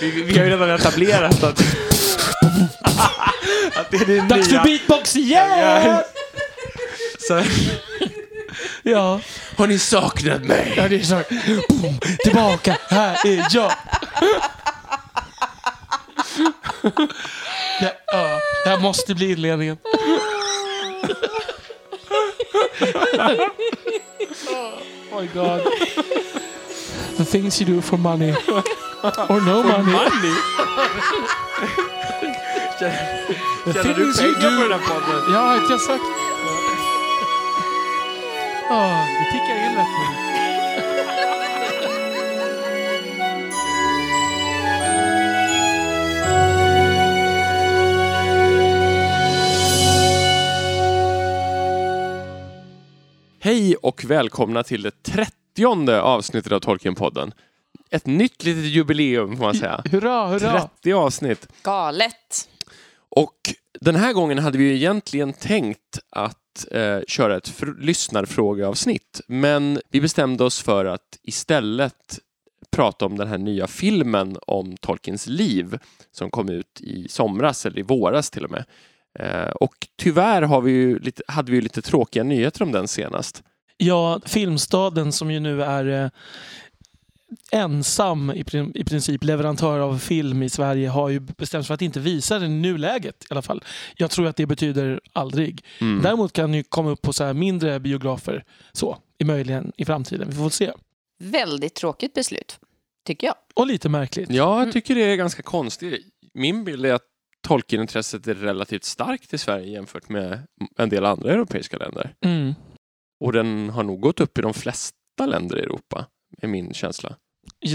Vi, vi har ju redan etablerat att, att det är det Dags för nya. beatbox igen! Så, Ja, har ni saknat mig? ja det är så. Boom, tillbaka, här är jag. Det, ja, det här måste bli inledningen. Oh my god. The things you do for money. Or no money. Money? The Tjänar du pengar på den här podden? Ja, har inte jag sagt? Ja, det tickar in rätt nu. Hej och välkomna till det trettionde avsnittet av Tolkienpodden. Ett nytt litet jubileum får man säga. Hurra, hurra. 30 avsnitt. Galet. Och den här gången hade vi ju egentligen tänkt att eh, köra ett fr- lyssnarfrågeavsnitt. Men vi bestämde oss för att istället prata om den här nya filmen om Tolkiens liv som kom ut i somras eller i våras till och med. Eh, och tyvärr har vi ju lite, hade vi ju lite tråkiga nyheter om den senast. Ja, Filmstaden som ju nu är eh, ensam i, prin- i princip leverantör av film i Sverige har ju bestämt sig för att inte visa den i nuläget i alla fall. Jag tror att det betyder aldrig. Mm. Däremot kan den ju komma upp på så här mindre biografer så, i möjligen i framtiden. Vi får se. Väldigt tråkigt beslut, tycker jag. Och lite märkligt. Ja, jag tycker det är ganska konstigt. Min bild är att Tolkien-intresset är relativt starkt i Sverige jämfört med en del andra europeiska länder. Mm. Och den har nog gått upp i de flesta länder i Europa, är min känsla.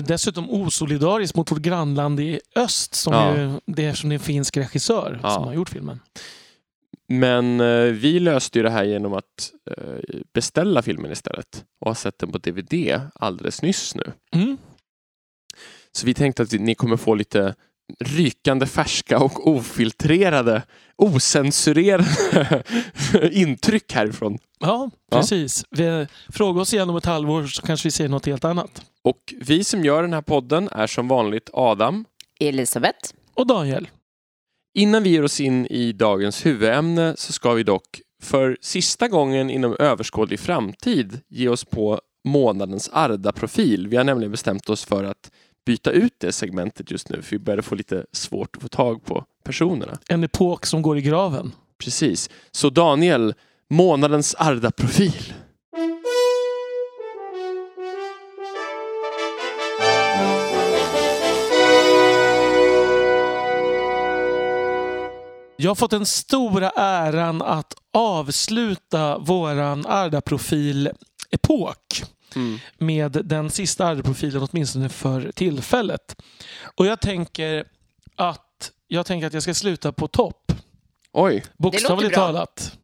Dessutom osolidariskt mot vårt grannland i öst som Ja. ju, det är som det är en finsk regissör Ja. som har gjort filmen. Men eh, vi löste ju det här genom att eh, beställa filmen istället och har sett den på DVD alldeles nyss nu. Mm. Så vi tänkte att ni kommer få lite rykande färska och ofiltrerade, osensurerade intryck härifrån. Ja, Ja. precis. Vi, fråga oss igen om ett halvår så kanske vi säger något helt annat. Och vi som gör den här podden är som vanligt Adam. Elisabeth. Och Daniel. Innan vi ger oss in i dagens huvudämne så ska vi dock för sista gången inom överskådlig framtid ge oss på månadens Arda-profil. Vi har nämligen bestämt oss för att byta ut det segmentet just nu för vi börjar få lite svårt att få tag på personerna. En epok som går i graven. Precis. Så Daniel, månadens Arda-profil. Jag har fått den stora äran att avsluta våran Arda-profil-epok Mm. med den sista Arda-profilen åtminstone för tillfället. Och jag tänker att jag tänker att jag ska sluta på topp. Oj, Bokstavligt talat.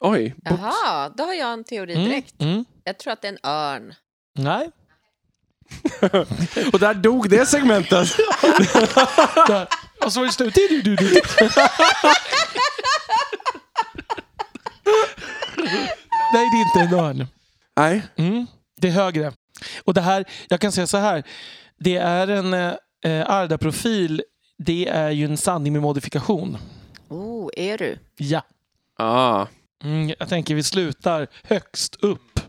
oj. Bok- Jaha, då har jag en teori Mm, direkt. mm. Jag tror att det är en örn. Nej. Och där dog det segmentet. Och så var det slut. Du, du, du, du. Nej, det är inte en örn. Nej. Mm, det är högre. Och det här, jag kan säga så här. Det är en eh, Arda-profil. Det är ju en sanning med modifikation. Oh, är du? Ja. Ah. Mm, jag tänker vi slutar högst upp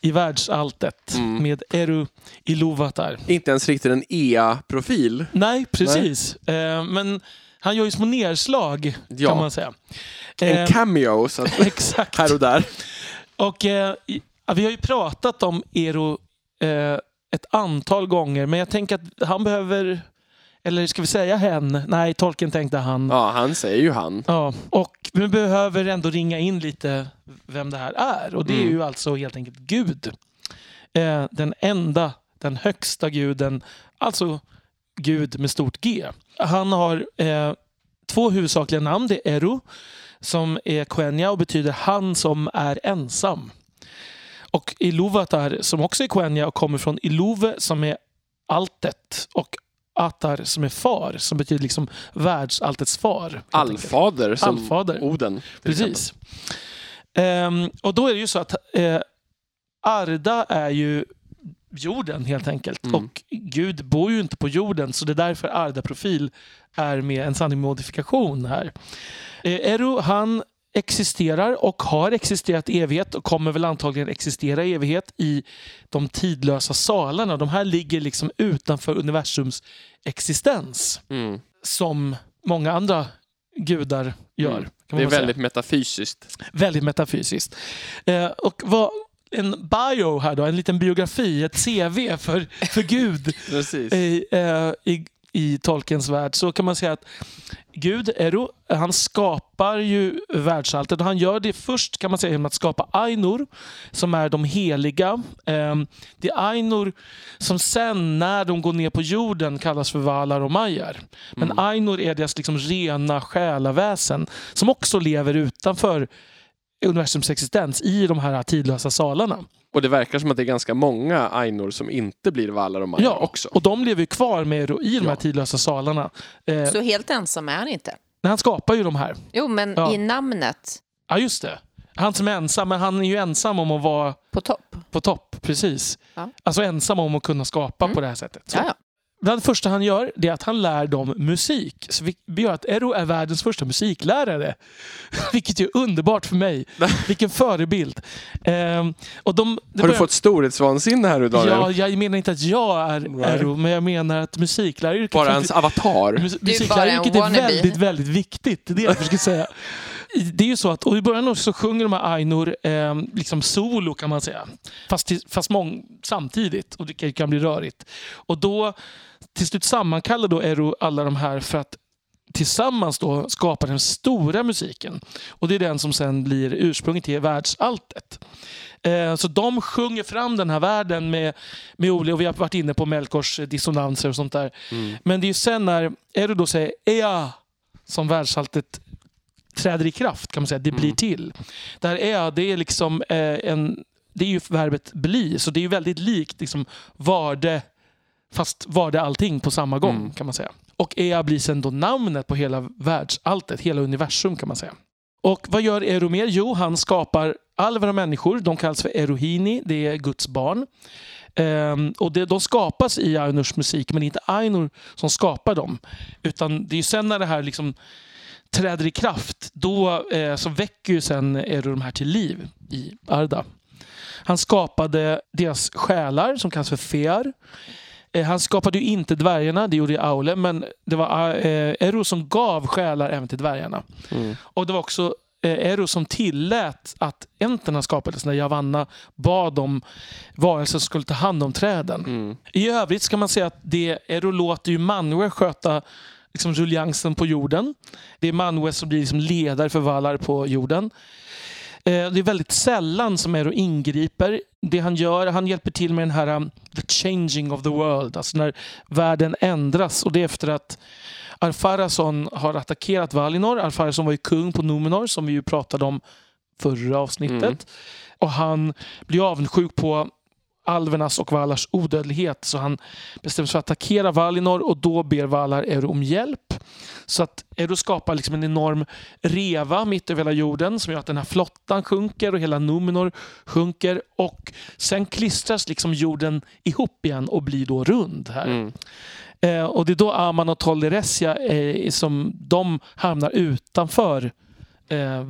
i världsalltet Mm. med Eru Iluvatar. Inte ens riktigt en EA-profil. Nej, precis. Eh, men han gör ju små nedslag Ja. kan man säga. En Eh, cameo så att, exakt. här och där. Och eh, vi har ju pratat om Ero eh, ett antal gånger, men jag tänker att han behöver, eller ska vi säga hen? Nej, tolken tänkte han. Ja, han säger ju han. Ja, och vi behöver ändå ringa in lite vem det här är. Och det är Mm. ju alltså helt enkelt Gud. Eh, den enda, den högsta guden, alltså Gud med stort G. Han har eh, två huvudsakliga namn. Det är Eru, som är Quenya och betyder han som är ensam. Och Iluvatar, som också är Quenya och kommer från Iluve, som är alltet. Och Atar, som är far, som betyder liksom världsalltets far. Allfader som Allfader. Oden. Precis. Ehm, och då är det ju så att eh, Arda är ju jorden helt enkelt. Mm. Och Gud bor ju inte på jorden så det är därför Arda-profil är med en sanning modifikation här. Eh, Eru han existerar och har existerat i evighet och kommer väl antagligen existera i evighet i de tidlösa salarna. De här ligger liksom utanför universums existens Mm. som många andra gudar gör. Mm. Det är väl säga. väldigt metafysiskt. Väldigt metafysiskt. Eh, och vad, en bio här då, en liten biografi, ett CV för, för Gud Precis. i, eh, i, i Tolkiens värld så kan man säga att Gud, Ero, han skapar ju världsalltet han gör det först kan man säga genom att skapa Ainur som är de heliga. Eh, det är Ainur som sen när de går ner på jorden kallas för Valar och Majar. Men Mm. Ainur är deras liksom rena själaväsen som också lever utanför universums existens i de här tidlösa salarna. Och det verkar som att det är ganska många Ainor som inte blir Valar och Maja Ja, också. och de lever ju kvar med i de här Ja. tidlösa salarna. Eh, Så helt ensam är han inte. när han skapar ju de här. Jo, men Ja. i namnet Ja, just det. Han som är ensam, men han är ju ensam om att vara på topp. på topp. Precis. Ja. Alltså ensam om att kunna skapa Mm. på det här sättet. Bland det första han gör det är att han lär dem musik. Så vi, vi gör att Ero är världens första musiklärare. Vilket är underbart för mig. Vilken förebild. Ehm, och de, det Har du börjar- fått storhetsvansinne här Daniel? Ja, jag menar inte att jag är Right. Ero, men jag menar att musikläraryrket... Bara hans avatar? Mus- Musikläraryrket är väldigt, väldigt viktigt. Det är det jag försöker säga. Det är ju så att och i början så sjunger de här Ainur eh, liksom solo kan man säga. Fast, fast mång, samtidigt. Och det kan, kan bli rörigt. Och då till slut sammankallar då Ero alla de här för att tillsammans då skapa den stora musiken. Och det är den som sen blir ursprunget till världsalltet. Eh, Så de sjunger fram den här världen med, med olika, och vi har varit inne på Melkors dissonanser och sånt där. Mm. Men det är ju sen när Ero då säger Ea som världsalltet träder i kraft kan man säga. Det blir Mm. till. Det här Ea, det är liksom eh, en det är ju verbet bli, så det är ju väldigt likt liksom var det, fast var det allting på samma gång Mm. kan man säga. Och Ea blir sen då namnet på hela världsalltet, hela universum kan man säga. Och vad gör Ero mer? Jo, han skapar alver och människor. De kallas för Erohini, det är Guds barn. Ehm, och det, de skapas i Ainurs musik, men det är inte Ainur som skapar dem. Utan det är ju sen när det här liksom träder i kraft, då eh, så väcker ju sen Ero de här till liv i Arda. Han skapade deras själar som kallas för Fear. Eh, Han skapade ju inte dvärgarna, det gjorde Aule, men det var eh, Ero som gav själar även till dvärgarna. Mm. Och det var också eh, Ero som tillät att enterna skapades när Javanna bad om varelser som skulle ta hand om träden. Mm. I övrigt ska man säga att det Ero låter ju Manwe sköta liksom ruljansen på jorden. Det är Manwe som blir liksom ledare för Valar på jorden. Eh, Det är väldigt sällan som Ero ingriper. Det han gör, han hjälper till med den här um, the changing of the world, alltså när världen ändras. Och det är efter att Arfarason har attackerat Valinor. Arfarason var ju kung på Numenor som vi ju pratade om förra avsnittet. Mm. Och han blir avundsjuk på alvernas och Valars odödlighet så han bestämmer sig för att attackera Valinor och då ber Valar Ero om hjälp. Så att Ero skapar liksom en enorm reva mitt över hela jorden som gör att den här flottan sjunker och hela Numenor sjunker och sen klistras liksom jorden ihop igen och blir då rund här. Mm. Eh, och det är då Aman och Tolderessia eh, som de hamnar utanför eh,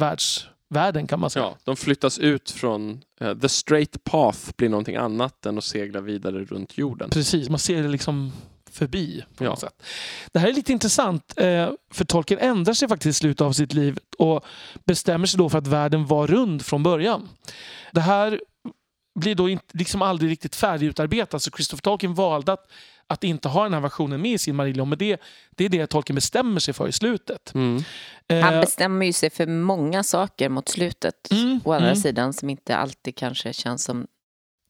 världsvärlden kan man säga. Ja, de flyttas ut från eh, the straight path blir någonting annat än att segla vidare runt jorden. Precis, man ser det liksom förbi på Ja. något sätt. Det här är lite intressant eh, för Tolkien ändrar sig faktiskt i slutet av sitt liv och bestämmer sig då för att världen var rund från början. Det här blir då inte, liksom aldrig riktigt färdigutarbetat så Christopher Tolkien valde att, att inte ha den här versionen med i sin Marillion men det, det är det Tolkien bestämmer sig för i slutet. Mm. Han Eh, bestämmer ju sig för många saker mot slutet. Mm, Å andra mm. sidan som inte alltid kanske känns som...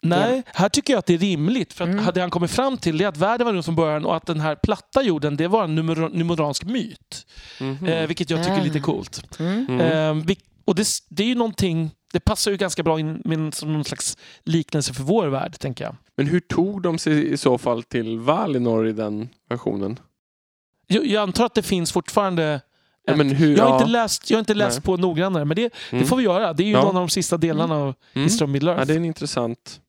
Nej, här tycker jag att det är rimligt. För att Mm. hade han kommit fram till det att världen var rund från början och att den här platta jorden det var en numer- numeransk myt. Mhm. Eh, vilket jag tycker är lite Ah. coolt. Mm. Mm. Eh, och det, det är ju någonting, det passar ju ganska bra in med som någon slags liknelse för vår värld, tänker jag. Men hur tog de sig i så fall till Valinor i den versionen? Jag, jag antar att det finns fortfarande... Ja, hur, jag har ja. inte läst, jag har inte läst Nej. på noggrannare, men det, Mm. det får vi göra. Det är ju Ja. någon av de sista delarna av Mm. History of Middle Earth. Ja, det är en intressant...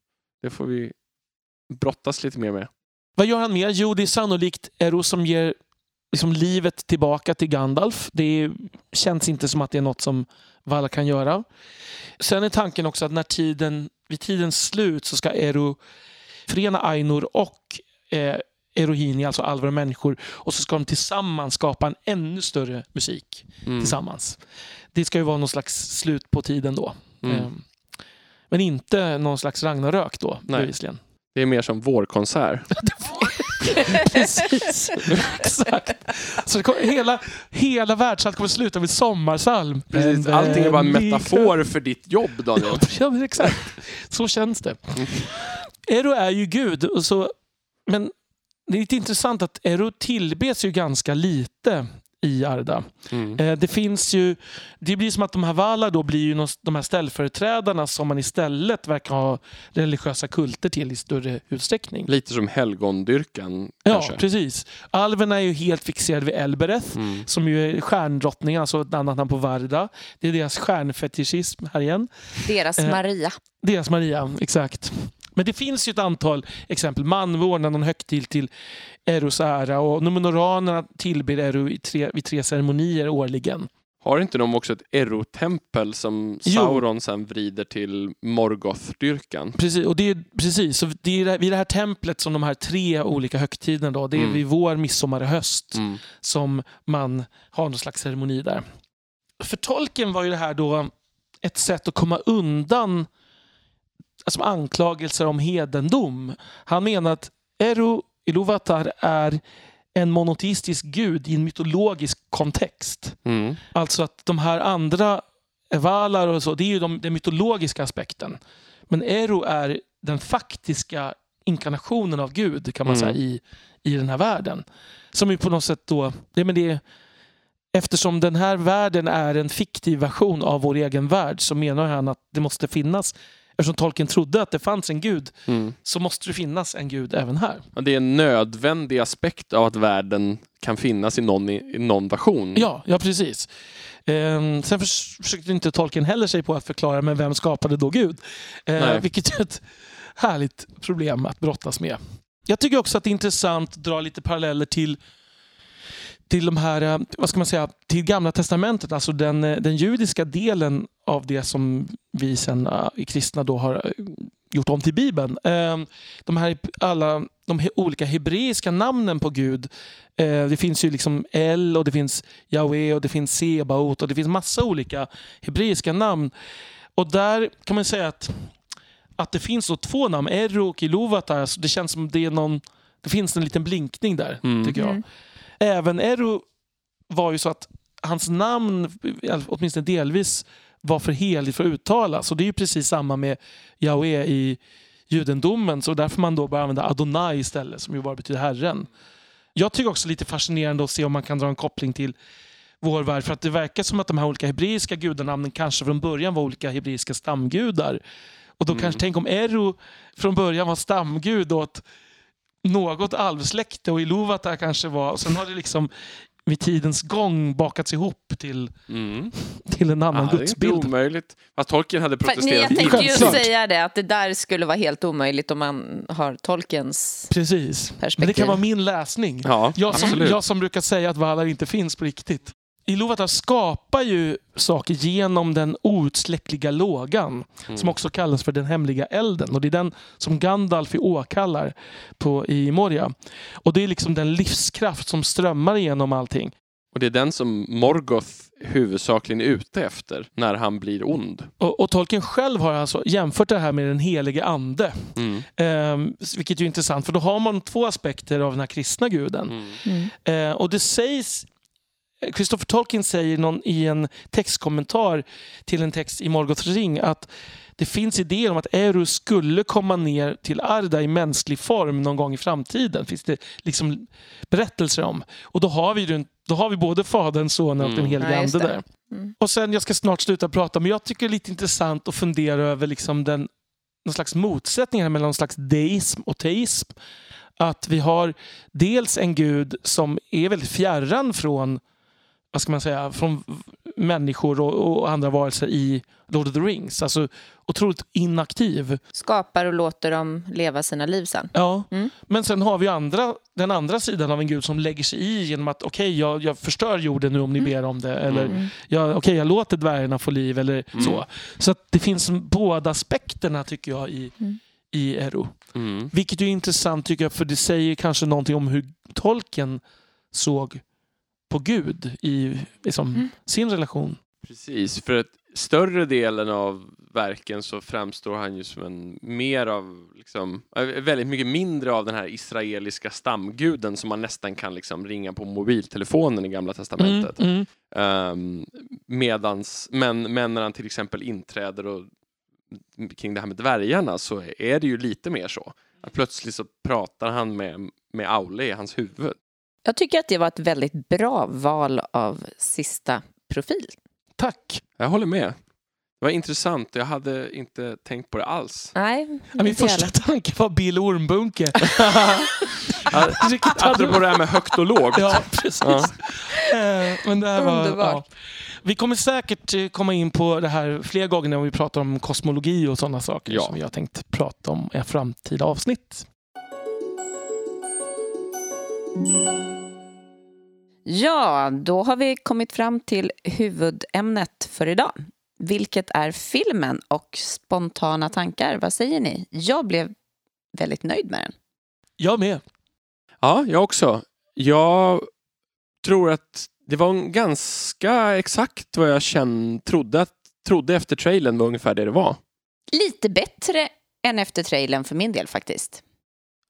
Det får vi brottas lite mer med. Vad gör han mer? Jo, det är sannolikt Eros som ger liksom livet tillbaka till Gandalf. Det känns inte som att det är något som Valar kan göra. Sen är tanken också att när tiden, vid tidens slut så ska Ero förena Ainur och eh, Erohini, alltså alver och människor. Och så ska de tillsammans skapa en ännu större musik Mm. tillsammans. Det ska ju vara någon slags slut på tiden då. Mm. Eh, Men inte någon slags Ragnarök då, Nej. bevisligen. Det är mer som vårkonsert. Precis, exakt. Så det kommer, hela, hela världsallt kommer sluta med sommarsalm. Precis, allting är bara en vem metafor för ditt jobb, Daniel. Ja, men exakt. Så känns det. Ero är ju Gud. Och så, men det är lite intressant att Ero tillbes ju ganska lite i Arda. Mm. Eh, Det finns ju, det blir som att de här Valar då blir ju någon- de här ställföreträdarna som man istället verkar ha religiösa kulter till i större utsträckning. Lite som helgondyrkan, Ja, kanske. precis. Alverna är ju helt fixerade vid Elbereth Mm. som ju är stjärndrottningen, alltså ett annat namn på Varda. Det är deras stjärnfetischism här igen. Deras Eh. Maria. Deras Maria, exakt. Men det finns ju ett antal exempel. Manve ordnar någon högtid till Eros ära och Numenoranerna tillber Ero i tre, vid tre ceremonier årligen. Har inte de också ett Erotempel som Jo. Sauron sen vrider till Morgoth-dyrkan? Precis, och det är, precis, så det är vid det här templet som de här tre olika högtiderna, då, det är Mm. vid vår, midsommar och höst, Mm. som man har någon slags ceremoni där. För tolken var ju det här då ett sätt att komma undan alltså anklagelser om hedendom. Han menar att Eru Iluvatar är en monoteistisk gud i en mytologisk kontext. Mm. Alltså att de här andra Valar och så, det är ju de, den mytologiska aspekten. Men Eru är den faktiska inkarnationen av Gud kan man Mm. säga i, i den här världen. Som ju på något sätt då, det, men det, eftersom den här världen är en fiktiv version av vår egen värld så menar han att det måste finnas, eftersom Tolkien trodde att det fanns en gud, Mm. så måste det finnas en gud även här. Ja, Det är en nödvändig aspekt av att världen kan finnas i någon, i någon version. Ja, ja precis. Ehm, sen förs- försökte inte Tolkien heller sig på att förklara men vem skapade då Gud? Ehm, vilket är ett härligt problem att brottas med. Jag tycker också att det är intressant att dra lite paralleller till till de här, eh, vad ska man säga, till Gamla Testamentet, alltså den, eh, den judiska delen av det som vi sen eh, i kristna då har gjort om till Bibeln. Eh, De här alla de olika hebreiska namnen på Gud. Det finns ju liksom El och det finns Yahweh och det finns Sebaot och det finns massa olika hebreiska namn. Och där kan man säga att, att det finns då två namn, Ero och Iluvatar. Alltså det känns som det är någon, det finns en liten blinkning där, Mm. tycker jag. Även Ero var ju så att hans namn, åtminstone delvis, var för heligt för att uttalas. Och det är ju precis samma med Yahweh i judendomen. Så därför man då börjar använda Adonai istället, som ju bara betyder Herren. Jag tycker också lite fascinerande att se om man kan dra en koppling till vår värld. För att det verkar som att de här olika hebreiska gudanamnen kanske från början var olika hebreiska stamgudar. Och då Mm. kanske, tänk om Ero från början var stamgud åt något alvsläkte och Iluvatar kanske var... Och sen har det liksom vid tidens gång bakats ihop till, Mm. till en Ja, annan det är inte gudsbild. omöjligt. Fast Tolkien hade För, nej, protesterat jag tänkte ju Självklart. säga det, att det där skulle vara helt omöjligt om man har Tolkiens Precis. Men det perspektiv. kan vara min läsning. Ja, Jag som, absolut. jag som brukar säga att Valar inte finns på riktigt. Iluvatar skapar ju saker genom den outsläckliga lågan Mm. som också kallas för den hemliga elden. Och Det är den som Gandalf i åkallar på, i Moria. Och Det är liksom den livskraft som strömmar igenom allting. Och det är den som Morgoth huvudsakligen är ute efter när han blir ond. Och, och Tolkien själv har alltså jämfört det här med den helige ande. Mm. Ehm, vilket är intressant, för då har man två aspekter av den här kristna guden. Mm. Mm. Eh, och det sägs Christopher Tolkien säger någon, i en textkommentar till en text i Morgoths ring att det finns idéer om att Eru skulle komma ner till Arda i mänsklig form någon gång i framtiden. finns det liksom berättelser om. Och då har vi, den- då har vi både Fadern, Sonen och Mm. den helige Ande där. Mm. Och sen, jag ska snart sluta prata, men jag tycker det är lite intressant att fundera över liksom den, någon slags motsättning här mellan någon slags deism och teism. Att vi har dels en gud som är väldigt fjärran från vad ska man säga, från människor och, och andra varelser i Lord of the Rings. Alltså otroligt inaktiv. Skapar och låter dem leva sina liv sen. Ja. Mm. Men sen har vi andra, den andra sidan av en gud som lägger sig i genom att okej, okay, jag, jag förstör jorden nu om ni Mm. ber om det. Eller Mm. jag, okay, jag låter dvärgarna få liv. Eller Mm. så. Så att det finns båda aspekterna tycker jag i, Mm. i Ero. Mm. Vilket är intressant tycker jag för det säger kanske någonting om hur tolken såg på Gud i liksom, Mm. sin relation. Precis, för att större delen av verken så framstår han ju som en mer av, liksom, äh, väldigt mycket mindre av den här israeliska stamguden som man nästan kan liksom ringa på mobiltelefonen i Gamla Testamentet. Mm, mm. Ehm, medans, men, men när han till exempel inträder och kring det här med dvärgarna så är det ju lite mer så. Att plötsligt så pratar han med, med Aule i hans huvud. Jag tycker att det var ett väldigt bra val av sista profil. Tack. Jag håller med. Det var intressant, jag hade inte tänkt på det alls. Nej, Ja, Min första heller. tanke var Bill Ormbunke. Apropå det här med högt och lågt. Ja, precis. Ja. Eh, Men det här var, Underbart. ja. Vi kommer säkert eh, komma in på det här fler gånger när vi pratar om kosmologi och sådana saker Ja. som vi har tänkt prata om i framtida avsnitt. Ja, då har vi kommit fram till huvudämnet för idag. Vilket är filmen och spontana tankar. Vad säger ni? Jag blev väldigt nöjd med den. Jag med. Ja, jag också. Jag tror att det var ganska exakt vad jag kände, trodde, att, trodde efter trailern var ungefär det det var. Lite bättre än efter trailern för min del faktiskt.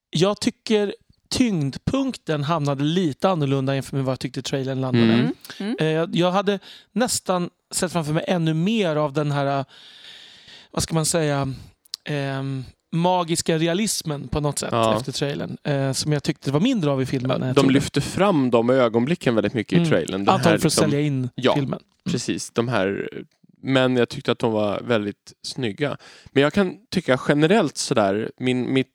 Jag tycker tyngdpunkten hamnade lite annorlunda jämfört med vad jag tyckte trailern landade. Mm. Mm. Eh, jag- hade nästan sett framför mig ännu mer av den här, eh, vad ska man säga, ehm, magiska realismen på något sätt Ja. efter trailern. Eh, som jag tyckte det var mindre av i filmen. jag De lyfter fram de ögonblicken väldigt mycket Mm. i trailern. Den Antagligen för att liksom- sälja in Ja. filmen. Precis, de här. Men jag tyckte att de var väldigt snygga. Men jag kan tycka generellt sådär, min, mitt,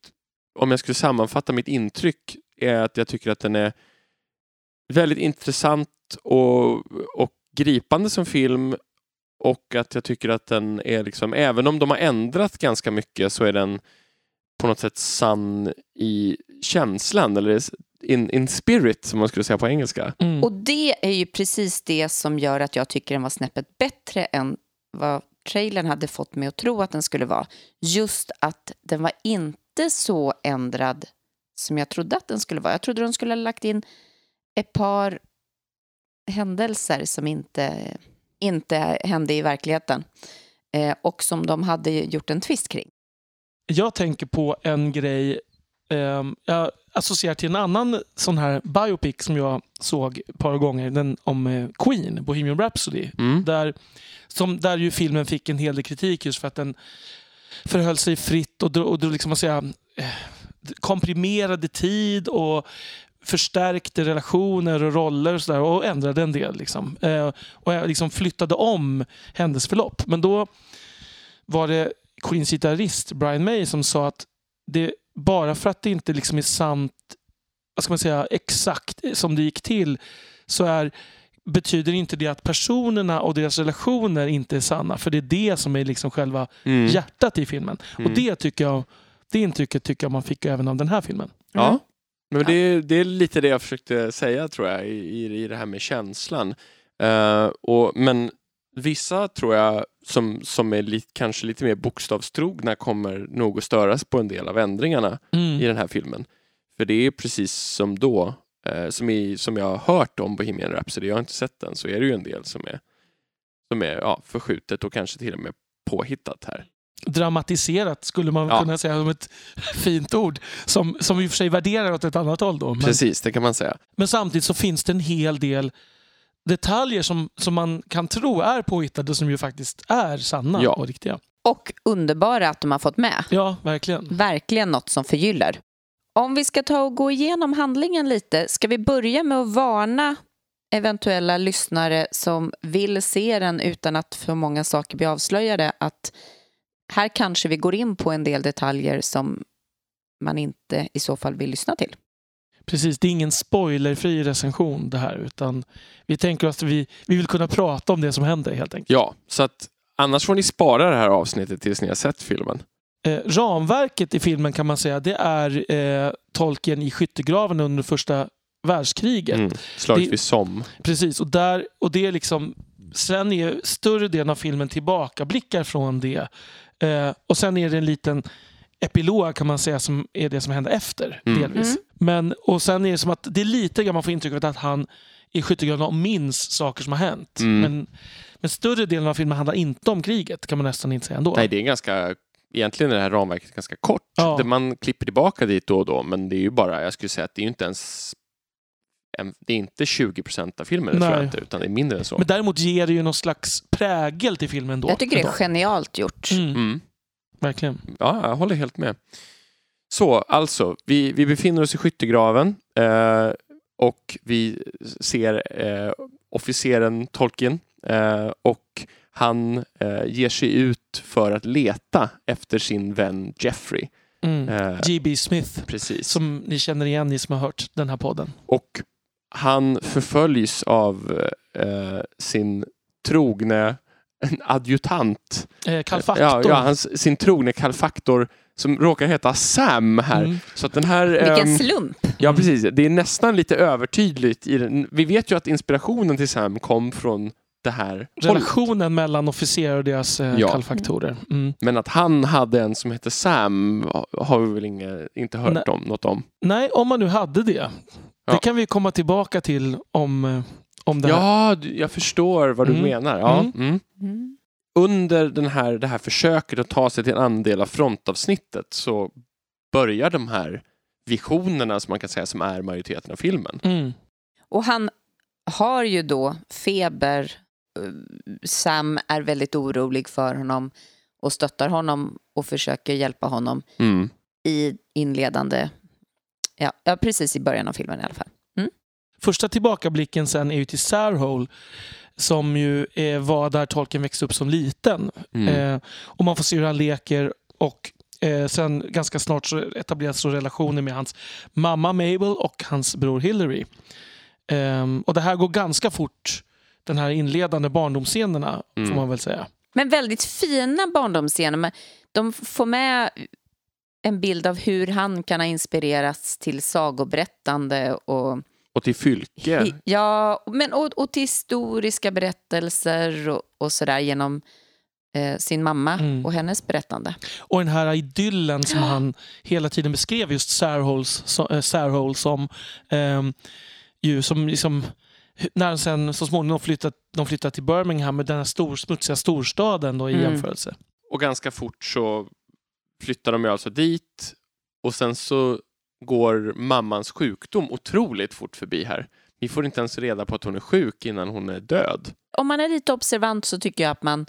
om jag skulle sammanfatta mitt intryck är att jag tycker att den är väldigt intressant och, och gripande som film och att jag tycker att den är liksom, även om de har ändrat ganska mycket så är den på något sätt sann i känslan eller in, in spirit som man skulle säga på engelska. Mm. Och det är ju precis det som gör att jag tycker den var snäppet bättre än vad trailern hade fått mig att tro att den skulle vara. Just att den var inte så ändrad som jag trodde att den skulle vara. Jag trodde de skulle ha lagt in ett par händelser som inte, inte hände i verkligheten eh, och som de hade gjort en twist kring. Jag tänker på en grej, ehm, jag associerar till en annan sån här biopic som jag såg ett par gånger, den om eh, Queen, Bohemian Rhapsody. Mm. Där, som, där ju filmen fick en hel del kritik just för att den förhöll sig fritt och, drog, och, drog liksom, vad säga, eh, komprimerade tid och förstärkte relationer och roller och, så där, och ändrade en del. Liksom. Eh, och jag liksom flyttade om händelseförlopp. Men då var det Queens gitarrist Brian May som sa att det, bara för att det inte liksom är sant, vad ska man säga, exakt som det gick till så är betyder inte det att personerna och deras relationer inte är sanna. För det är det som är liksom själva Mm. hjärtat i filmen. Mm. Och det tycker jag, det intrycket tycker jag man fick även av den här filmen. Ja, men det, är- det är lite det jag försökte säga tror jag i, i, i det här med känslan. Eh, och, men vissa tror jag som, som är li, kanske lite mer bokstavstrogna kommer nog att störas på en del av ändringarna Mm. i den här filmen. För det är precis som då, eh, som, i, som jag har hört om Bohemian Rhapsody, jag har inte sett den, så är det ju en del som är, som är ja, förskjutet och kanske till och med påhittat här. Dramatiserat skulle man Ja. kunna säga som ett fint ord. Som, som i och för sig värderar åt ett annat håll. Då. Men, Precis, det kan man säga. men samtidigt så finns det en hel del detaljer som, som man kan tro är påhittade som ju faktiskt är sanna Ja. och riktiga. Och underbara att de har fått med. Ja, verkligen. Verkligen något som förgyller. Om vi ska ta och gå igenom handlingen lite, ska vi börja med att varna eventuella lyssnare som vill se den utan att för många saker blir avslöjade att här kanske vi går in på en del detaljer som man inte i så fall vill lyssna till. Precis, det är ingen spoilerfri recension det här. Utan vi tänker att vi, vi vill kunna prata om det som händer helt enkelt. Ja, så att annars får ni spara det här avsnittet tills ni har sett filmen. Eh, ramverket i filmen kan man säga det är eh, Tolkien i skyttegraven under första världskriget. Mm. Slaget vid Somme. Precis, och, där, och det är liksom... Sen är större delen av filmen tillbakablickar från det. Eh, och sen är det en liten epilog kan man säga som är det som händer efter. Mm. delvis. Mm. Men, och sen är det som att det är lite grann man får intrycket att han i skyttegraven och minns saker som har hänt. Mm. Men, men större delen av filmen handlar inte om kriget kan man nästan inte säga ändå. Nej, det är ganska... Egentligen är det här ramverket ganska kort. Ja. Det Man klipper tillbaka dit då och då, men det är ju bara, jag skulle säga att det är ju inte ens... En, det är inte 20 procent av filmen, det tror jag Nej. inte, utan det är mindre än så. Men däremot ger det ju någon slags prägel till filmen då. Jag tycker det är genialt gjort. Mm, Mm. verkligen. Ja, jag håller helt med. Så, alltså, vi, vi befinner oss i skyttegraven eh, och vi ser eh, officeren Tolkien eh, och han eh, ger sig ut för att leta efter sin vän Jeffrey. Mm. Eh, G.B. Smith. precis. Som ni känner igen, ni som har hört den här podden. Och han förföljs av eh, sin trogne adjutant. Eh, Kalfaktor. Ja, ja, hans, sin trogne kalfaktor som råkar heta Sam här. Mm. Så att den här... Vilken ehm, slump. Ja, precis. Det är nästan lite övertydligt. I den. Vi vet ju att inspirationen till Sam kom från det här hållet. Relationen mellan officerare och deras eh, Ja. kalfaktorer. Mm. Men att han hade en som hette Sam har vi väl inga, inte hört Nej. om, något om. Nej, om man nu hade det. Ja. Det kan vi komma tillbaka till om, eh, om det här. Ja, jag förstår vad du Mm. menar. Ja. Mm. Mm. Mm. Under den här, det här försöket att ta sig till en annan del av frontavsnittet så börjar de här visionerna som man kan säga som är majoriteten av filmen. Mm. Och han har ju då feber. Sam är väldigt orolig för honom och stöttar honom och försöker hjälpa honom Mm. i inledande, ja, ja precis i början av filmen i alla fall. Första tillbakablicken sen är ju till Sarhole som ju eh, var där Tolkien växte upp som liten. Mm. Eh, och man får se hur han leker och eh, sen ganska snart så etableras så relationer med hans mamma Mabel och hans bror Hillary. Ehm, och det här går ganska fort, den här inledande barndomsscenerna Mm. får man väl säga. Men väldigt fina barndomsscener. Men De får med en bild av hur han kan ha inspirerats till sagoberättande och, Och till fylke. ja, men, och, och till historiska berättelser och, och sådär genom eh, sin mamma Mm. och hennes berättande. Och den här idyllen som han hela tiden beskrev just Sarholes, så, äh, Sarhole som ehm, ju som liksom när han sen så småningom flyttat, de flyttar till Birmingham med den här stor, smutsiga storstaden då i Mm. jämförelse. Och ganska fort så flyttar de ju alltså dit och sen så går mammans sjukdom otroligt fort förbi här. Vi får inte ens reda på att hon är sjuk innan hon är död. Om man är lite observant så tycker jag att man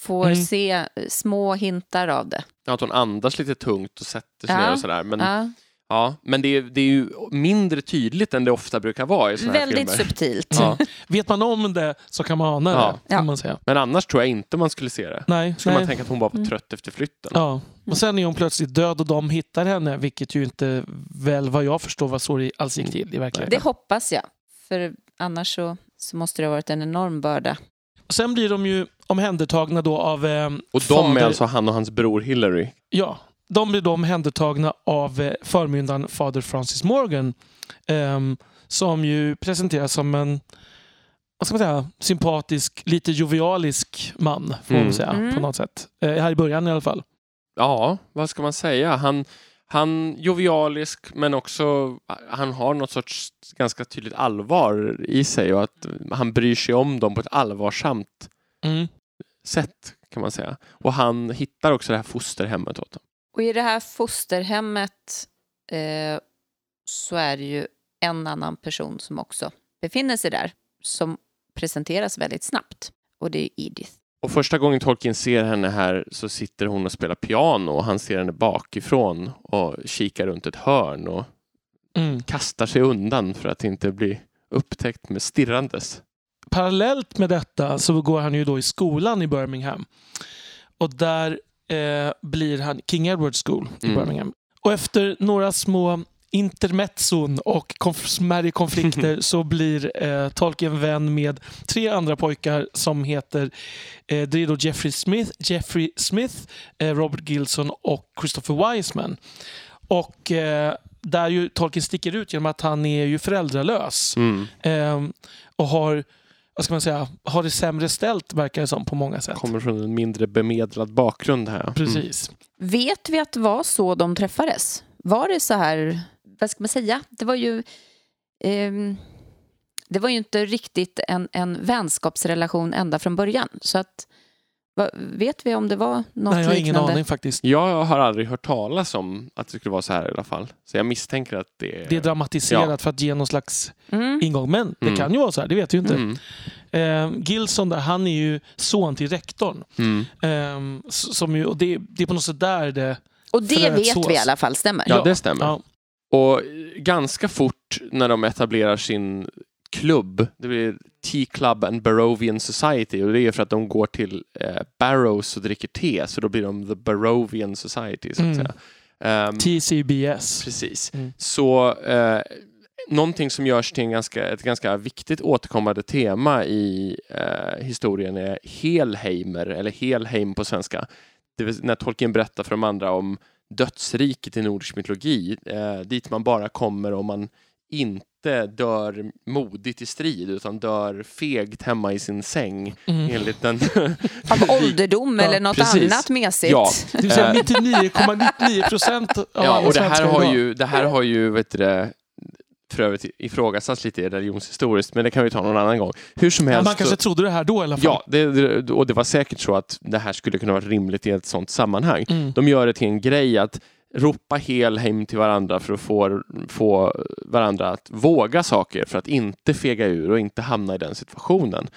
får Mm. se små hintar av det. Att hon andas lite tungt och sätter sig Ja. ner och sådär. Men, ja. Ja, men det, är, det är ju mindre tydligt än det ofta brukar vara i sådana här väldigt filmer. subtilt. Ja. Vet man om det så kan man ana Ja. det. Kan Ja. man säga. Men annars tror jag inte man skulle se det. Nej, Skulle nej. man tänka att hon bara var Mm. trött efter flytten. Ja. Och sen är hon plötsligt död och de hittar henne, vilket ju inte väl vad jag förstår var så det alls gick till i verkligheten. Det hoppas jag. För annars så, så måste det ha varit en enorm börda. Och Sen blir de ju omhändertagna då av eh, Och de är fader- alltså han och hans bror Hillary. Ja, de blir då omhändertagna av eh, förmyndaren Fader Francis Morgan. ehm, som ju presenteras som en vad ska man säga, sympatisk, lite jovialisk man. Får man Mm. säga, Mm. på något sätt. Eh, här i början i alla fall. Ja, vad ska man säga? Han, han jovialisk men också han har något sorts ganska tydligt allvar i sig och att han bryr sig om dem på ett allvarsamt Mm. sätt kan man säga. Och han hittar också det här fosterhemmet åt dem. Och i det här fosterhemmet eh, så är det ju en annan person som också befinner sig där. Som presenteras väldigt snabbt. Och det är Edith. Och första gången Tolkien ser henne här så sitter hon och spelar piano och han ser henne bakifrån och kikar runt ett hörn och Mm. kastar sig undan för att inte bli upptäckt med stirrandes. Parallellt med detta så går han ju då i skolan i Birmingham. Och där eh, blir han King Edward School i Mm. Birmingham. Och efter några små intermezzon och konf smärre konflikter så blir eh, Tolkien vän med tre andra pojkar som heter eh, det är då Jeffrey Smith, Jeffrey Smith eh, Robert Gilson och Christopher Wiseman. Och eh, där ju Tolkien sticker ut genom att han är ju föräldralös. Mm. Eh, och har, vad ska man säga, har det sämre ställt verkar det som på många sätt. Kommer från en mindre bemedlad bakgrund här. Mm. Precis. Vet vi att det var så de träffades? Var det så här, vad ska man säga? Det var ju... ehm, det var ju inte riktigt en, en vänskapsrelation ända från början. Så att, va, vet vi om det var något Nej, jag har ingen liknande? aning faktiskt. Jag har aldrig hört talas om att det skulle vara så här i alla fall. Så jag misstänker att det är... Det är dramatiserat för att ge någon slags Mm. ingång. Men det Mm. kan ju vara så här, det vet vi ju inte. Mm. Eh, Gilson där, han är ju son till rektorn. Mm. Eh, som ju, och det, det är på något sätt där det... Och det vet sås. vi i alla fall stämmer. Ja, det stämmer. Ja, Och ganska fort när de etablerar sin klubb, det blir T-Club and Barovian Society och det är för att de går till eh, Barrows och dricker te så då blir de The Barovian Society så att Mm. säga. Ehm, TCBS. Precis. Mm. Så eh, någonting som görs till en ganska, ett ganska viktigt återkommande tema i eh, historien är Helheimer, eller Helheim på svenska. Det vill, när Tolkien berättar för de andra om dödsriket i nordisk mytologi, eh, dit man bara kommer om man inte dör modigt i strid utan dör fegt hemma i sin säng Mm. enligt den Av ålderdom Ja, eller något precis. annat mesigt. Ja. Det vill säga Eh. 99,99 procent av Ja, och det här har idag. ju, det här har ju vet du, för övrigt ifrågasatts lite religionshistoriskt, men det kan vi ta någon annan gång. Hur som helst. man kanske så, trodde det här då i alla fall. ja, det, det- och det var säkert så att det här skulle kunna vara rimligt i ett sånt sammanhang. Mm. De gör det till en grej att ropa helheim till varandra för att få, få varandra att våga saker för att inte fega ur och inte hamna i den situationen.